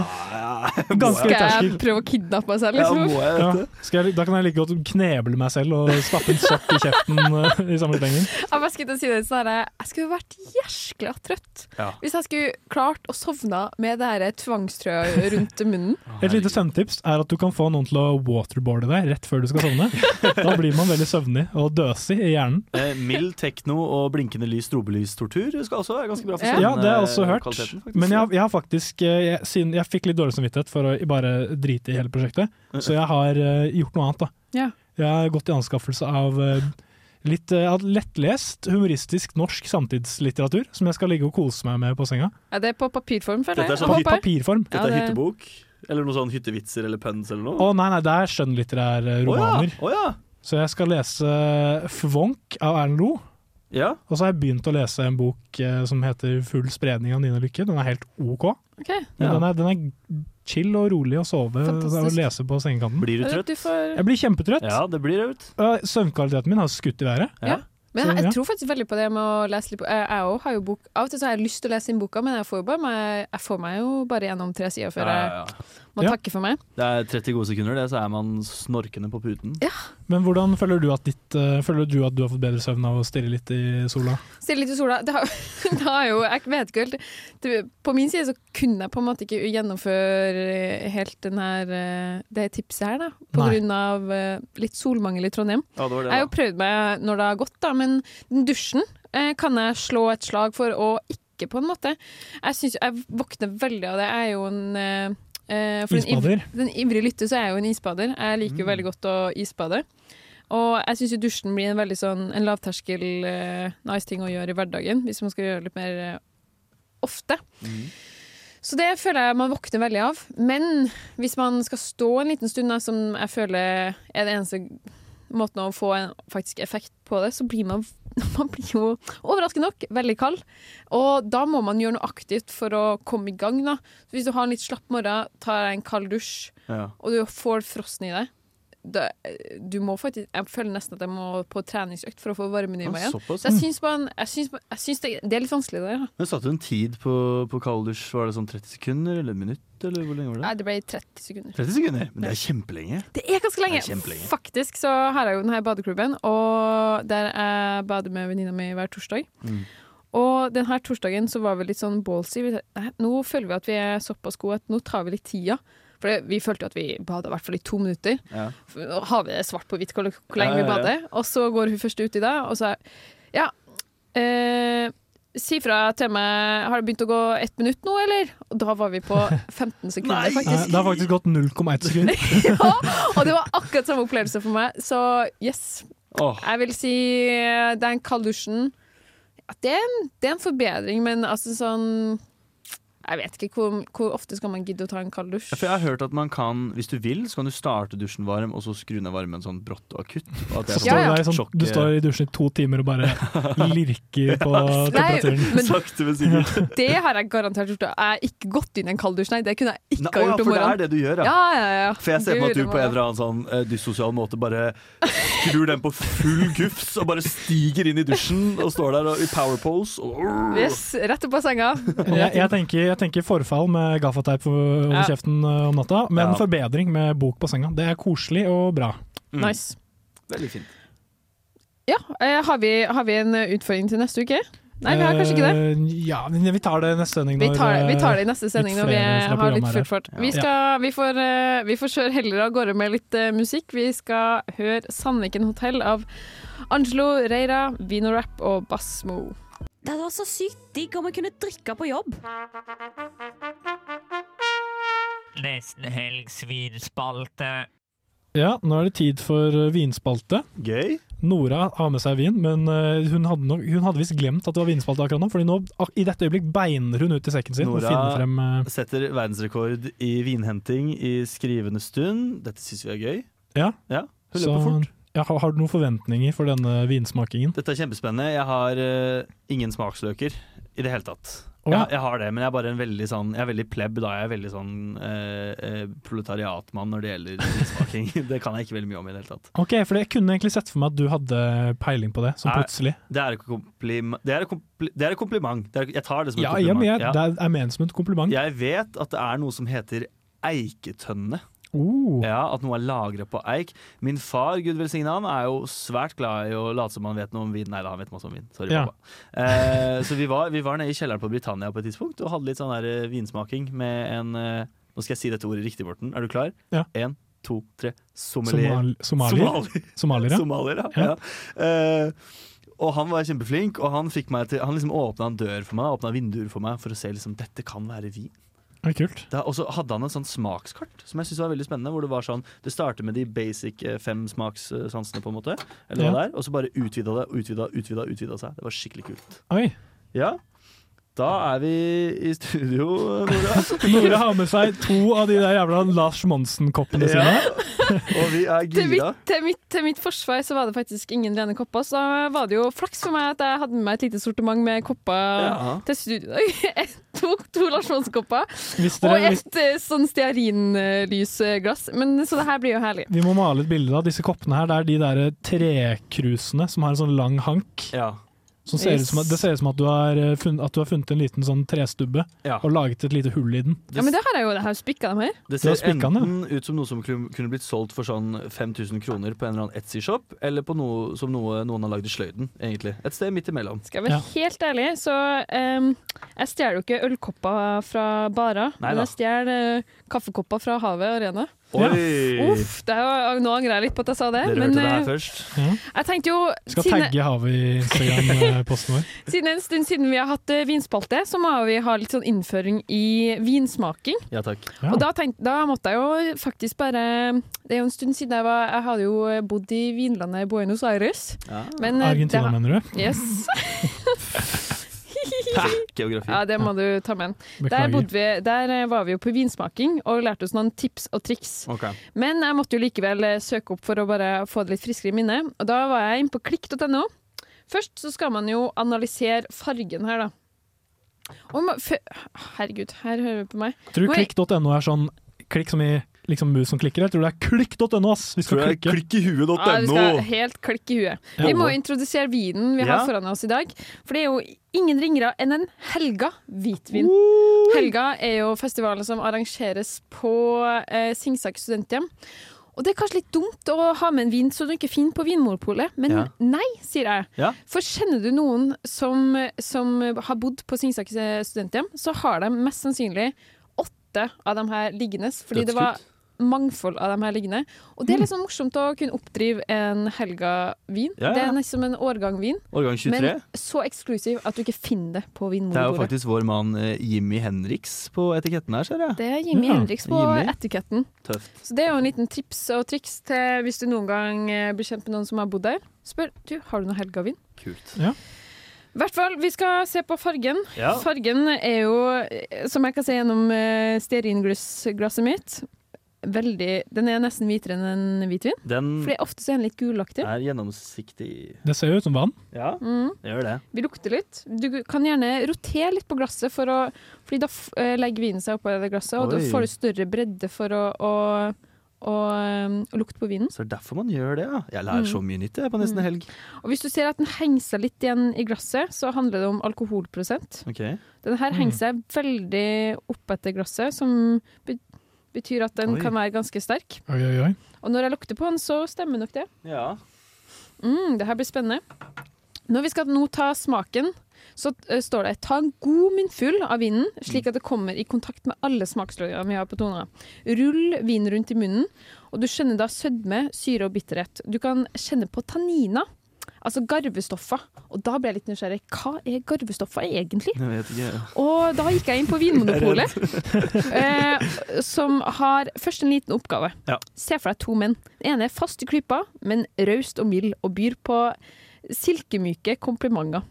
Ganske Skal jeg prøve å kidnappe meg selv, Ja, liksom? må jeg Ja. dette? Skal jeg, da kan jeg like godt kneble meg selv og stappe en sokk i kjeften eh, i samme slengen. Jeg bare skulle si det sånn Jeg skulle vært jæskla trøtt Ja. hvis jeg skulle klart å sovne med det her tvangstrøya rundt munnen. Et lite søvntips er at du kan få noen til å waterboarde deg rett før du skal sovne. Da blir man veldig søvnig og døsig i hjernen. Eh, mild tekno og blinkende lys, strobelystortur skal også være ganske bra for Ja, det har jeg også hørt. Men jeg, jeg har faktisk eh, jeg, siden jeg fikk litt dårlig samvittighet for å bare drite i hele prosjektet, så jeg har eh, gjort noe annet. da. Ja. Jeg har gått i anskaffelse av eh, litt uh, lettlest, humoristisk norsk samtidslitteratur som jeg skal ligge og kose meg med på senga. Er det på papirform, føler Dette jeg? er sånn papirform. Dette Ja, er det- hyttebok? Eller noen sånn hyttevitser eller puns eller noe? Å nei, nei, det er skjønnlitterære Å ja, Oh, ja. Så jeg skal lese Fvonk av Erlend Loe. Ja. Og så har jeg begynt å lese en bok eh, som heter 'Full spredning av Nina Lykke'. Den er helt OK. Ok. Men Ja. den, er, den er chill og rolig å sove Fantastisk. og lese på sengekanten. Blir du trøtt? Jeg blir kjempetrøtt. Ja, det blir det, ut du. Søvnkvaliteten min har skutt i været. Ja. Men jeg, jeg tror faktisk veldig på det med å lese litt bok. Jeg jeg også har jo bok Av og til så har jeg lyst til å lese inn boka, men jeg får, bare meg, jeg får meg jo bare gjennom tre sider før Ja, ja, ja. jeg må Ja. takke for meg. Det er 30 gode sekunder, det, så er man snorkende på puten. Ja. Men hvordan føler du at, ditt, uh, føler du at du har fått bedre søvn av å stirre litt i sola? Stille litt i sola. Det har, det har jo Jeg vet ikke helt det, På min side så kunne jeg på en måte ikke gjennomføre helt den her eh, det tipset her, da. På Nei. grunn av eh, litt solmangel i Trondheim. Ja, det var det, Jeg har jo prøvd meg når det har gått, da, men den dusjen eh, kan jeg slå et slag for, og ikke på en måte. Jeg, synes, jeg våkner veldig av det. Jeg er jo en eh, eh, for Isbader? Den ivrige lytter så er jeg jo en isbader. Jeg liker jo Mm. veldig godt å isbade. Og jeg syns dusjen blir en veldig sånn en lavterskel eh, nice ting å gjøre i hverdagen, hvis man skal gjøre det litt mer eh, ofte. Mm. Så det føler jeg man våkner veldig av. Men hvis man skal stå en liten stund, da, som jeg føler er det eneste måten å få en faktisk effekt på det, så blir man, man blir jo overraskende nok veldig kald. Og da må man gjøre noe aktivt for å komme i gang. Da. Så hvis du har en litt slapp morgen, tar deg en kald dusj, Ja. og du får frosten i deg det, du må faktisk, Jeg føler nesten at jeg må på treningsøkt for å få varmen i meg igjen. såpass, Så jeg syns, man, jeg syns, jeg syns det, det er litt vanskelig, det. Ja. Men Satte du en tid på, på kalddusj? Var det sånn 30 sekunder eller et minutt? Eller hvor lenge var det? Nei, det ble 30 sekunder. 30 sekunder? Men det er kjempelenge. Det er ganske lenge. Er kjempelenge. Faktisk så har jeg jo denne badeklubben, og der jeg bader med venninna mi hver torsdag. Mm. Og denne torsdagen så var vi litt sånn ballsy. Nå føler vi at vi er såpass gode at nå tar vi litt tida. For vi følte at vi bada i hvert fall i to minutter. Ja. Har vi det svart på hvitt hvor, lenge Ja, ja, vi bader. Og så går hun først ut i det, og så Ja, eh, si fra til meg Har det begynt å gå ett minutt nå, eller? Og da var vi på 15 sekunder, Nei, faktisk. det har faktisk gått 0,1 sekund. ja, og det var akkurat samme opplevelse for meg. Så yes. Oh. Jeg vil si eh, den kalddusjen ja, det, er en- det er en forbedring, men altså sånn Jeg vet ikke hvor, hvor ofte skal man gidde å ta en kald dusj. Ja, For jeg har hørt at man kan, hvis du vil, så kan du starte dusjen varm, og så skru ned varmen sånn brått og akutt. Og at det er Står sånn du, der, sånn, du står i dusjen i to timer og bare lirker på temperaturen. men- Sakte, men sikkert. Det har jeg garantert gjort. Jeg har ikke gått inn i en kald dusj, nei. Det kunne jeg ikke Nei, ha gjort om morgenen. for det er det du gjør, ja. ja. ja, ja. For jeg ser for meg at du på en eller annen sånn uh, dyssosial måte bare skrur den på full gufs og bare stiger inn i dusjen og står der og, i power pose. Og, Yes, rett opp av senga. Jeg, jeg, tenker, jeg tenker forfall med gaffateip over Ja. kjeften eh, om natta, men Ja. forbedring med bok på senga. Det er koselig og bra. Mm. Nice. Veldig fint. Ja, eh, har vi, har vi en utfordring til neste uke? Nei, vi har kanskje ikke det. Eh, Ja, men vi tar det i neste sending. Vi tar, vi tar det i neste sending når vi har litt full fart. Vi, skal, vi, får, vi får kjøre heller av gårde med litt musikk. Vi skal høre 'Sandviken hotell' av Angelo Reira, Vino Rap og Basmo. Det hadde vært så sykt digg om jeg kunne drikke på jobb. Nesten helgs vinspalte. Ja, nå er det tid for eh, vinspalte. Gøy. Nora har med seg vin, men eh, hun hadde, nok- hun hadde visst glemt at det var vinspalte akkurat nå. Fordi nå, ak- i dette øyeblikk beiner hun ut i sekken sin og Nora frem uh... setter verdensrekord i vinhenting i skrivende stund. Dette syns vi er gøy. Ja. Ja, Hun Så løper fort. Ja, har, du noen forventninger for denne vinsmakingen? Dette er kjempespennende. Jeg har uh, ingen smaksløker i det hele tatt. Oh, ja. jeg, jeg har det, men jeg er bare en veldig sånn Jeg er veldig plebb, da. Jeg er veldig sånn eh, proletariatmann når det gjelder vinsmaking. det kan jeg ikke veldig mye om i det hele tatt. Ok, for jeg kunne egentlig sett for meg at du hadde peiling på det, sånn plutselig. Det er et det er kompli- det er et kompliment. Det er, jeg tar det som et Ja, ja, men jeg, det er ment som et kompliment. Jeg vet at det er noe som heter eiketønne. Oh. Ja, At noe er lagra på eik. Min far Gud velsigne han, er jo svært glad i å late som han vet noe om vin. Nei da, han vet masse om vin. Sorry, Ja. pappa. Eh, så vi var, vi var nede i kjelleren på Britannia på et tidspunkt og hadde litt sånn der eh, vinsmaking med en eh, Nå skal jeg si dette ordet riktig, Morten. Er du klar? Ja. En, to, tre. Sommelier. Somal somalier? Somalier, ja. Somalier. Ja. ja. Eh, og han var kjempeflink, og han fikk meg til Han liksom åpna en dør for meg, åpna vinduer for meg for å se liksom dette kan være vin. Og så hadde han en sånn smakskart som jeg synes var veldig spennende. Hvor Det var sånn Det starter med de basic eh, fem smakssansene, på en måte. Eller Ja. det er Og så bare utvida det, utvida, utvida, utvida seg. Det var skikkelig kult. Oi. Ja. Da er vi i studio, Nora. Nora har med seg to av de der jævla Lars Monsen-koppene sine. Og vi er Til mitt, gira. til, mitt, til mitt forsvar så var det faktisk ingen rene kopper, så da var det jo flaks for meg at jeg hadde med meg et lite sortiment med kopper Ja. til studio Jeg tok to, to Lars Monsen-kopper og et eh, sånn stearinlysglass. Men Så det her blir jo herlig. Vi må male et bilde av disse koppene her. Det er de der trekrusene som har en sånn lang hank. Som ser ut som, det ser ut som at du, har eh, funnet, at du har funnet en liten sånn trestubbe Ja. og laget et lite hull i den. Ja, Men det har jeg jo. Det har spikka dem her. Det ser enten den, enten ut som noe som kunne blitt solgt for sånn 5000 kroner på en eller annen Etsy-shop, eller på noe som noe, noen har lagd i sløyden, egentlig. Et sted midt imellom. Skal jeg være helt ærlig, så um, jeg stjeler jo ikke ølkopper fra barer, men jeg stjeler uh, kaffekopper fra Havet Arena. Oi! Uff, det er jo, nå angrer jeg litt på at jeg sa det. Dere men hørte det her først. først. jeg tenkte jo Skal siden- tagge havet i Instagram-posten vår. Siden en stund siden vi har hatt eh, vinspalte, så må vi ha litt sånn innføring i vinsmaking. Ja takk. Og da, tenkte, da måtte jeg jo faktisk bare Det er jo en stund siden jeg var Jeg hadde jo bodd i vinlandet Buenos Aires. Ja. Men, Argentina, det mener du? Yes. Geografi. Ja, det må du ta med. Der, bodde vi, der eh, var vi jo på vinsmaking og lærte oss noen tips og triks. Okay. Men jeg måtte jo likevel eh, søke opp for å bare få det litt friskere i minnet. Og da var jeg inne på klikk.no. Først så skal man jo analysere fargen her, da. Og Herregud, her hører vi på meg. Tror du klikk.no er sånn klikk som i liksom mus som klikker? Jeg tror det er klikk.no, ass! Vi skal klikke. klikk i huet.no. Ja, vi skal helt klikk i huet. Ja. Vi må introdusere vinen vi har Ja. foran oss i dag. For det er jo ingen ringere enn en Helga hvitvin. Helga er jo festivalen som arrangeres på eh, Singsak studenthjem. Og det er kanskje litt dumt å ha med en vin som du ikke finner på Vinmonopolet, men Ja. nei, sier jeg. Ja. For kjenner du noen som, som har bodd på Singsak studenthjem, så har de mest sannsynlig åtte av de her liggende, fordi det var mangfold av de her liggende. Og det er litt sånn morsomt å kunne oppdrive en Helga-vin. Ja, ja. Det er nesten en årgang vin, Årgang 23. men så eksklusiv at du ikke finner det på Det er jo faktisk vår mann eh, Jimmy Henriks på etiketten her, ser jeg. Det er Jimmy Ja. Henriks på Jimmy. etiketten. Tøft. Så det er jo en liten tips og triks til hvis du noen gang eh, blir kjent med noen som har bodd der. Spør du, har du noe Helga-vin. Kult. Ja. I hvert fall, vi skal se på fargen. Ja. Fargen er jo, eh, som jeg kan se gjennom stearinglasset mitt, veldig Den er nesten hvitere enn en hvitvin. Den Fordi ofte så er den litt gulaktig. er gjennomsiktig. Det ser jo ut som vann. Ja, Mm. det gjør det. Vi lukter litt. Du kan gjerne rotere litt på glasset, for å, fordi da f eh, legger vinen seg oppå det glasset, og da Oi. får du større bredde for å, å, å, å lukte på vinen. Så det er derfor man gjør det, ja. Jeg lærer Mm. så mye nytt jeg, på nesten en helg. Og hvis du ser at den henger seg litt igjen i glasset, så handler det om alkoholprosent. Ok. Den her Mm. henger seg veldig opp etter glasset, som be betyr at den Oi. kan være ganske sterk. Oi, oi, oi. Og når jeg lukter på den, så stemmer nok det. Ja. Mm, det her blir spennende. Når vi skal nå ta smaken, så uh, står det ta en god munnfull av vinen, slik at det kommer i kontakt med alle smaksløkene vi har på tona. Rull vinen rundt i munnen, og du skjønner da sødme, syre og bitterhet. Du kan kjenne på tanniner, altså garvestoffer. Og da ble jeg litt nysgjerrig. Hva er garvestoffer egentlig? Jeg vet ikke. Og da gikk jeg inn på Vinmonopolet, eh, som har først en liten oppgave. Ja. Se for deg to menn. Den ene er fast i klypa, men raust og mild, og byr på silkemyke komplimenter.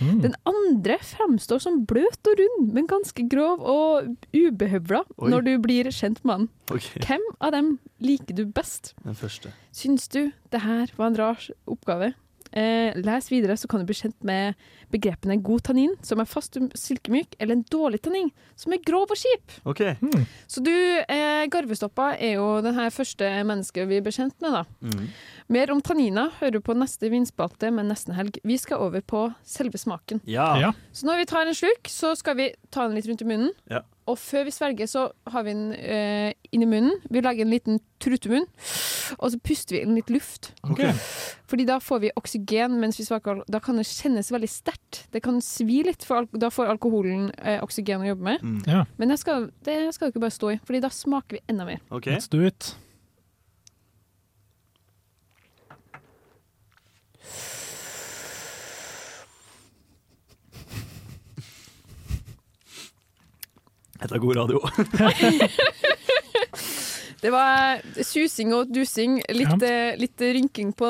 Mm. Den andre fremstår som bløt og rund, men ganske grov og ubehøvla Oi. når du blir kjent med han. Okay. Hvem av dem liker du best? Den første. Syns du det her var en rar oppgave? Eh, les videre, så kan du bli kjent med begrepene god tannin, som er fast og silkemyk, eller en dårlig tannin, som er grov og kjip. OK. Så du, eh, Garvestoppa, er jo det her første mennesket vi blir kjent med, da. Mm. Mer om tanniner hører du på neste vinspalte med nesten helg. Vi skal over på selve smaken. Ja. Ja. Så når vi tar en slurk, så skal vi ta den litt rundt i munnen. Ja. Og før vi svelger, så har vi den uh, inni munnen. Vi lager en liten trutemunn, og så puster vi inn litt luft. Okay. Fordi da får vi oksygen mens vi smaker. Da kan det kjennes veldig sterkt. Det kan svi litt, for da får alkoholen eh, oksygen å jobbe med. Mm. Ja. Men det skal, det skal du ikke bare stå i, Fordi da smaker vi enda mer. Okay. Let's do it. Dette er god radio. Det var susing og dusing. Litt, ja. litt rynking, på,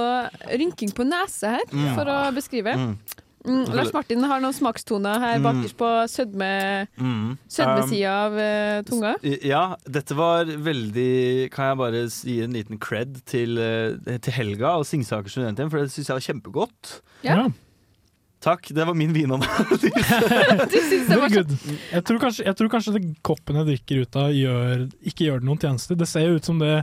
rynking på nese her, Mm. for å beskrive. Mm. Mm, Lars Martin har noen smakstoner her Mm. bakerst på sødme, Mm. sødmesida av uh, tunga. Um, ja, dette var veldig Kan jeg bare gi en liten cred til, eh, til Helga og Singsaker studenthjem, for det syns jeg var kjempegodt. Ja. Takk, det var min vinanalyse. Det var. Jeg tror kanskje, jeg tror kanskje det koppen jeg drikker ut av, gjør, ikke gjør det noen tjenester. Det ser jo ut som det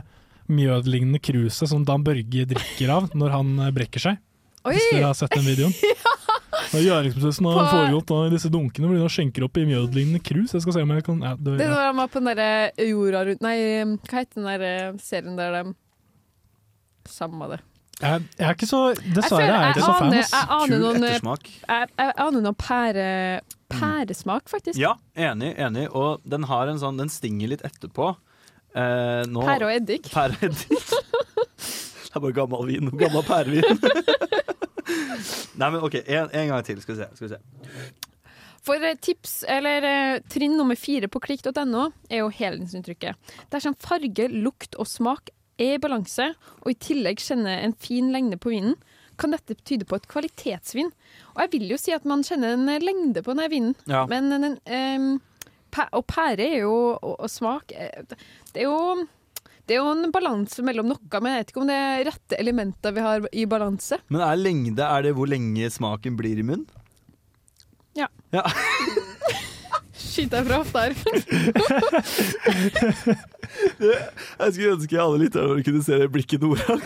mjødlignende kruset som Dan Børge drikker av når han eh, brekker seg. Oi! Hvis dere har sett den videoen. Og Gjøringsprosessen har foregått da, i disse dunkene hvor de skjenker opp i mjødlignende krus. Jeg skal se om jeg kan ja, det, Det er når han var på den derre jorda rundt Nei, hva heter den der serien der de Samme det. Jeg, jeg er ikke så Dessverre føler- er jeg ikke så fan. aner, jeg aner noen eh, ettersmak. Jeg, jeg aner noen pære, pæresmak, faktisk. Ja, enig, enig. Og den har en sånn Den stinger litt etterpå. Eh, nå, Pære og eddik. Pære og eddik. det er bare gammel vin. Gammel pærevin. Nei, men OK, en, en gang til. Skal vi se. Skal vi se. For eh, tips, eller eh, trinn nummer fire på klikk.no er jo helhetsinntrykket. Dersom farge, lukt og smak er i balanse, og i tillegg kjenner en fin lengde på vinen, kan dette tyde på et kvalitetsvin. Og jeg vil jo si at man kjenner en eh, lengde på denne vinen, Ja. men den, em, pæ og pære er jo, og, og smak eh, Det er jo det er jo en balanse mellom noe, men jeg vet ikke om det er rette elementer vi har i balanse. Men er lengde er det hvor lenge smaken blir i munnen? Ja. Ja. Skyt deg fra hofta her. Jeg skulle ønske alle lytterne kunne se det blikket Nora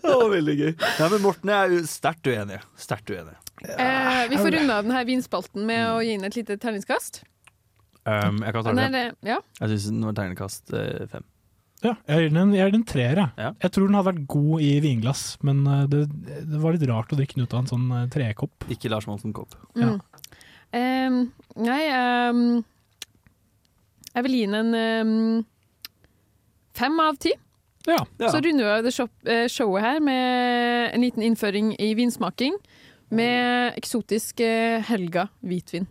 Det var veldig gøy. Nei, men Morten er jo sterkt uenig. Sterkt uenig. Eh, vi får runde av denne vinspalten med å gi inn et lite terningskast. Um, jeg kan ta Den det. eh, ja. Jeg syns den var terningkast eh, fem. Ja, jeg gir den en, jeg gir den en treer. jeg. Ja. Jeg tror den hadde vært god i vinglass, men eh, det, det var litt rart å drikke den ut av en sånn eh, trekopp. Ikke Lars Monsen-kopp. Ja. Mm. Em, nei em, Jeg vil gi den en um, fem av ti. Ja. Så runder vi av eh, showet her med en liten innføring i vinsmaking med eksotisk eh, Helga hvitvin.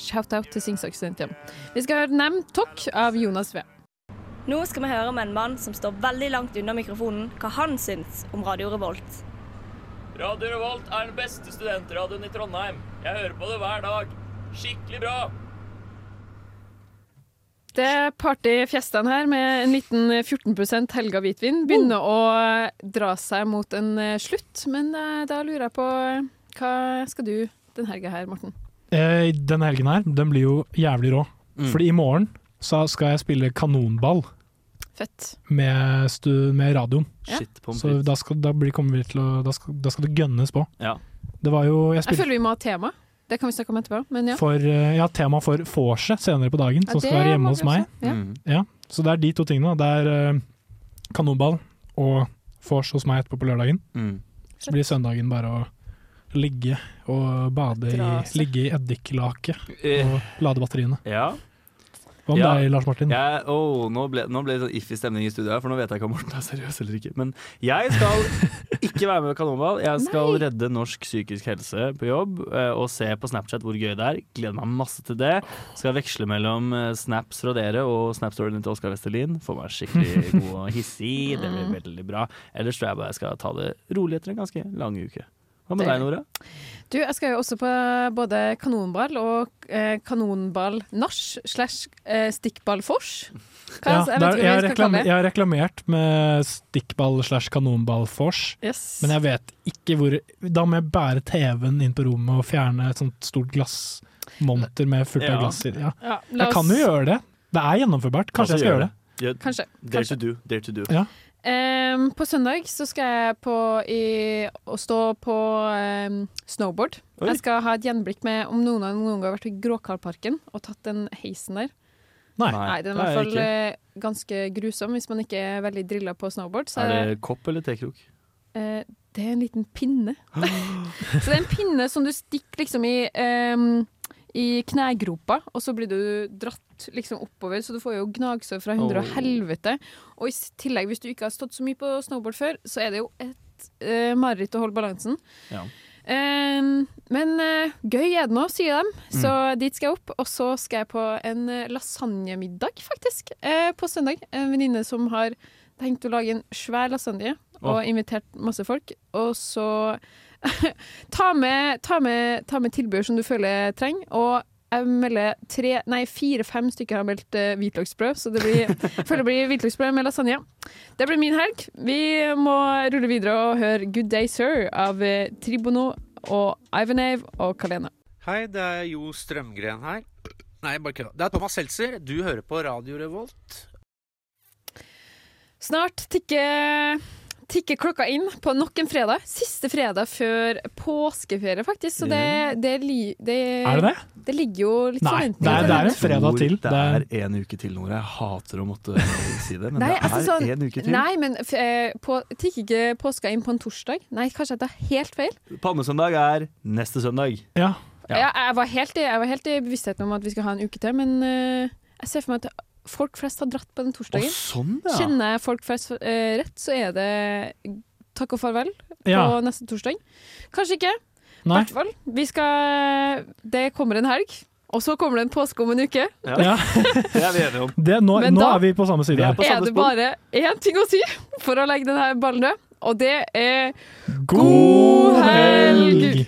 Shout-out til Singsak studenthjem. Vi skal høre Nem Tok av Jonas V. Nå skal vi høre med en mann som står veldig langt unna mikrofonen, hva han syns om Radio Revolt. Radio Revolt er den beste studentradioen i Trondheim. Jeg hører på det hver dag. Skikkelig bra. Det er partyfjestene her med en liten 14 Helga hvitvin begynner å dra seg mot en eh, slutt, men eh, da lurer jeg på eh, hva skal du den helga her, Morten? Eh, denne helgen her, den blir jo jævlig rå. Mm. Fordi i morgen så skal jeg spille kanonball Fett. med, stu, med radioen. Ja. Shit, Så da skal, da, blir, kommer vi til å, da, skal, da skal det gønnes på. Ja. Det var jo Jeg Jeg føler vi må ha tema. Det kan vi snakke om etterpå, men ja. for eh, ja, tema for vorset senere på dagen, Ja, som skal være hjemme hos meg. ja. Mm. Ja, så det er de to tingene. Det er eh, kanonball og vors hos meg etterpå på lørdagen. Mm. Så blir søndagen bare å ligge og bade i, ligge i eddiklake Eh. og lade batteriene. Ja. Hva med Ja. deg, Lars Martin? Jeg, oh, nå, ble, nå ble det sånn iffy stemning i studio her, for nå vet jeg ikke om Morten er seriøs eller ikke. Men jeg skal ikke være med på Kanonball. Jeg skal redde norsk psykisk helse på jobb eh, og se på Snapchat hvor gøy det er. Gleder meg masse til det. Skal veksle mellom eh, snaps fra dere og snapstoryen til Oskar Westerlin. Får meg skikkelig god og hissig. Det blir veldig bra. Ellers tror jeg bare jeg skal ta det rolig etter en ganske lang uke. Hva med deg, Nora? Du, jeg skal jo også på både kanonball og eh, kanonball-nach slash eh, stikkball-fors. Ja, jeg der, jeg, har vi skal reklam, kalle det. jeg har reklamert med stikkball slash kanonball-vors, Yes. men jeg vet ikke hvor Da må jeg bære TV-en inn på rommet og fjerne et sånt stort glassmonter med fullt av Ja. glass i. Ja. Ja, Jeg kan jo gjøre det. Det er gjennomførbart. Kanskje jeg skal gjøre det. Gjør- Kanskje, Dare kanskje. to do. Dare to do. Ja. Em, på søndag så skal jeg på i, å stå på um, snowboard. Oi. Jeg skal ha et gjenblikk med om noen av noen gang har vært i Gråkallparken og tatt den heisen der. Nei, Nei, den er i er hvert fall eh, ganske grusom hvis man ikke er veldig drilla på snowboard. Så Er det kopp eller tekrok? Uh, det er en liten pinne. så det er en pinne som du stikker liksom i em, i knegropa, og så blir du dratt liksom oppover, så du får jo gnagsår fra hundre og Oh. helvete. Og i tillegg, hvis du ikke har stått så mye på snowboard før, så er det jo et uh, mareritt å holde balansen. Ja. Uh, men uh, gøy er det nå, sier de. Så Mm. dit skal jeg opp. Og så skal jeg på en eh, lasagnemiddag, faktisk, på søndag. En venninne som har tenkt å lage en svær lasagne og invitert masse folk. Og så ta med, ta med, ta med tilbehør som du føler trenger. Og jeg melder tre, nei, fire-fem stykker har meldt uh, hvitløksbrød, så det blir, jeg føler det blir hvitløksbrød med lasagne. Det blir min helg. Vi må rulle videre og høre 'Good Day Sir' av eh, Tribono og Ivanave og Kalena. Hei, det er Jo Strømgren her. Nei, bare kødda. Det er Thomas Seltzer. Du hører på Radio Revolt. Snart tikker, tikker klokka inn på nok en fredag. Siste fredag før påskeferie, faktisk. Så det, det, li- det Er det det? Det ligger jo litt Nei, det er- det er en fredag til. Det er en uke til, Nora. Jeg hater å måtte si det, men Nei, det er altså sånn, en uke til. nei, men f eh, på, tikker ikke påska inn på en torsdag? Nei, kanskje jeg tar helt feil? Palmesøndag er neste søndag. Ja. Ja. jeg, var helt i, jeg var helt i bevisstheten om at vi skal ha en uke til, men eh, jeg ser for meg at folk flest har dratt på den torsdagen. Å, sånn, ja. Kjenner jeg folk flest eh, rett, så er det takk og farvel Ja. på neste torsdag. Kanskje ikke. I Nei. hvert fall. Vi skal Det kommer en helg, og så kommer det en påske om en uke. Ja. Det er vi enige om. Det, nå Men nå da er vi på samme side. her. Er det bare én ting å si for å legge denne ballen død, og det er God helg!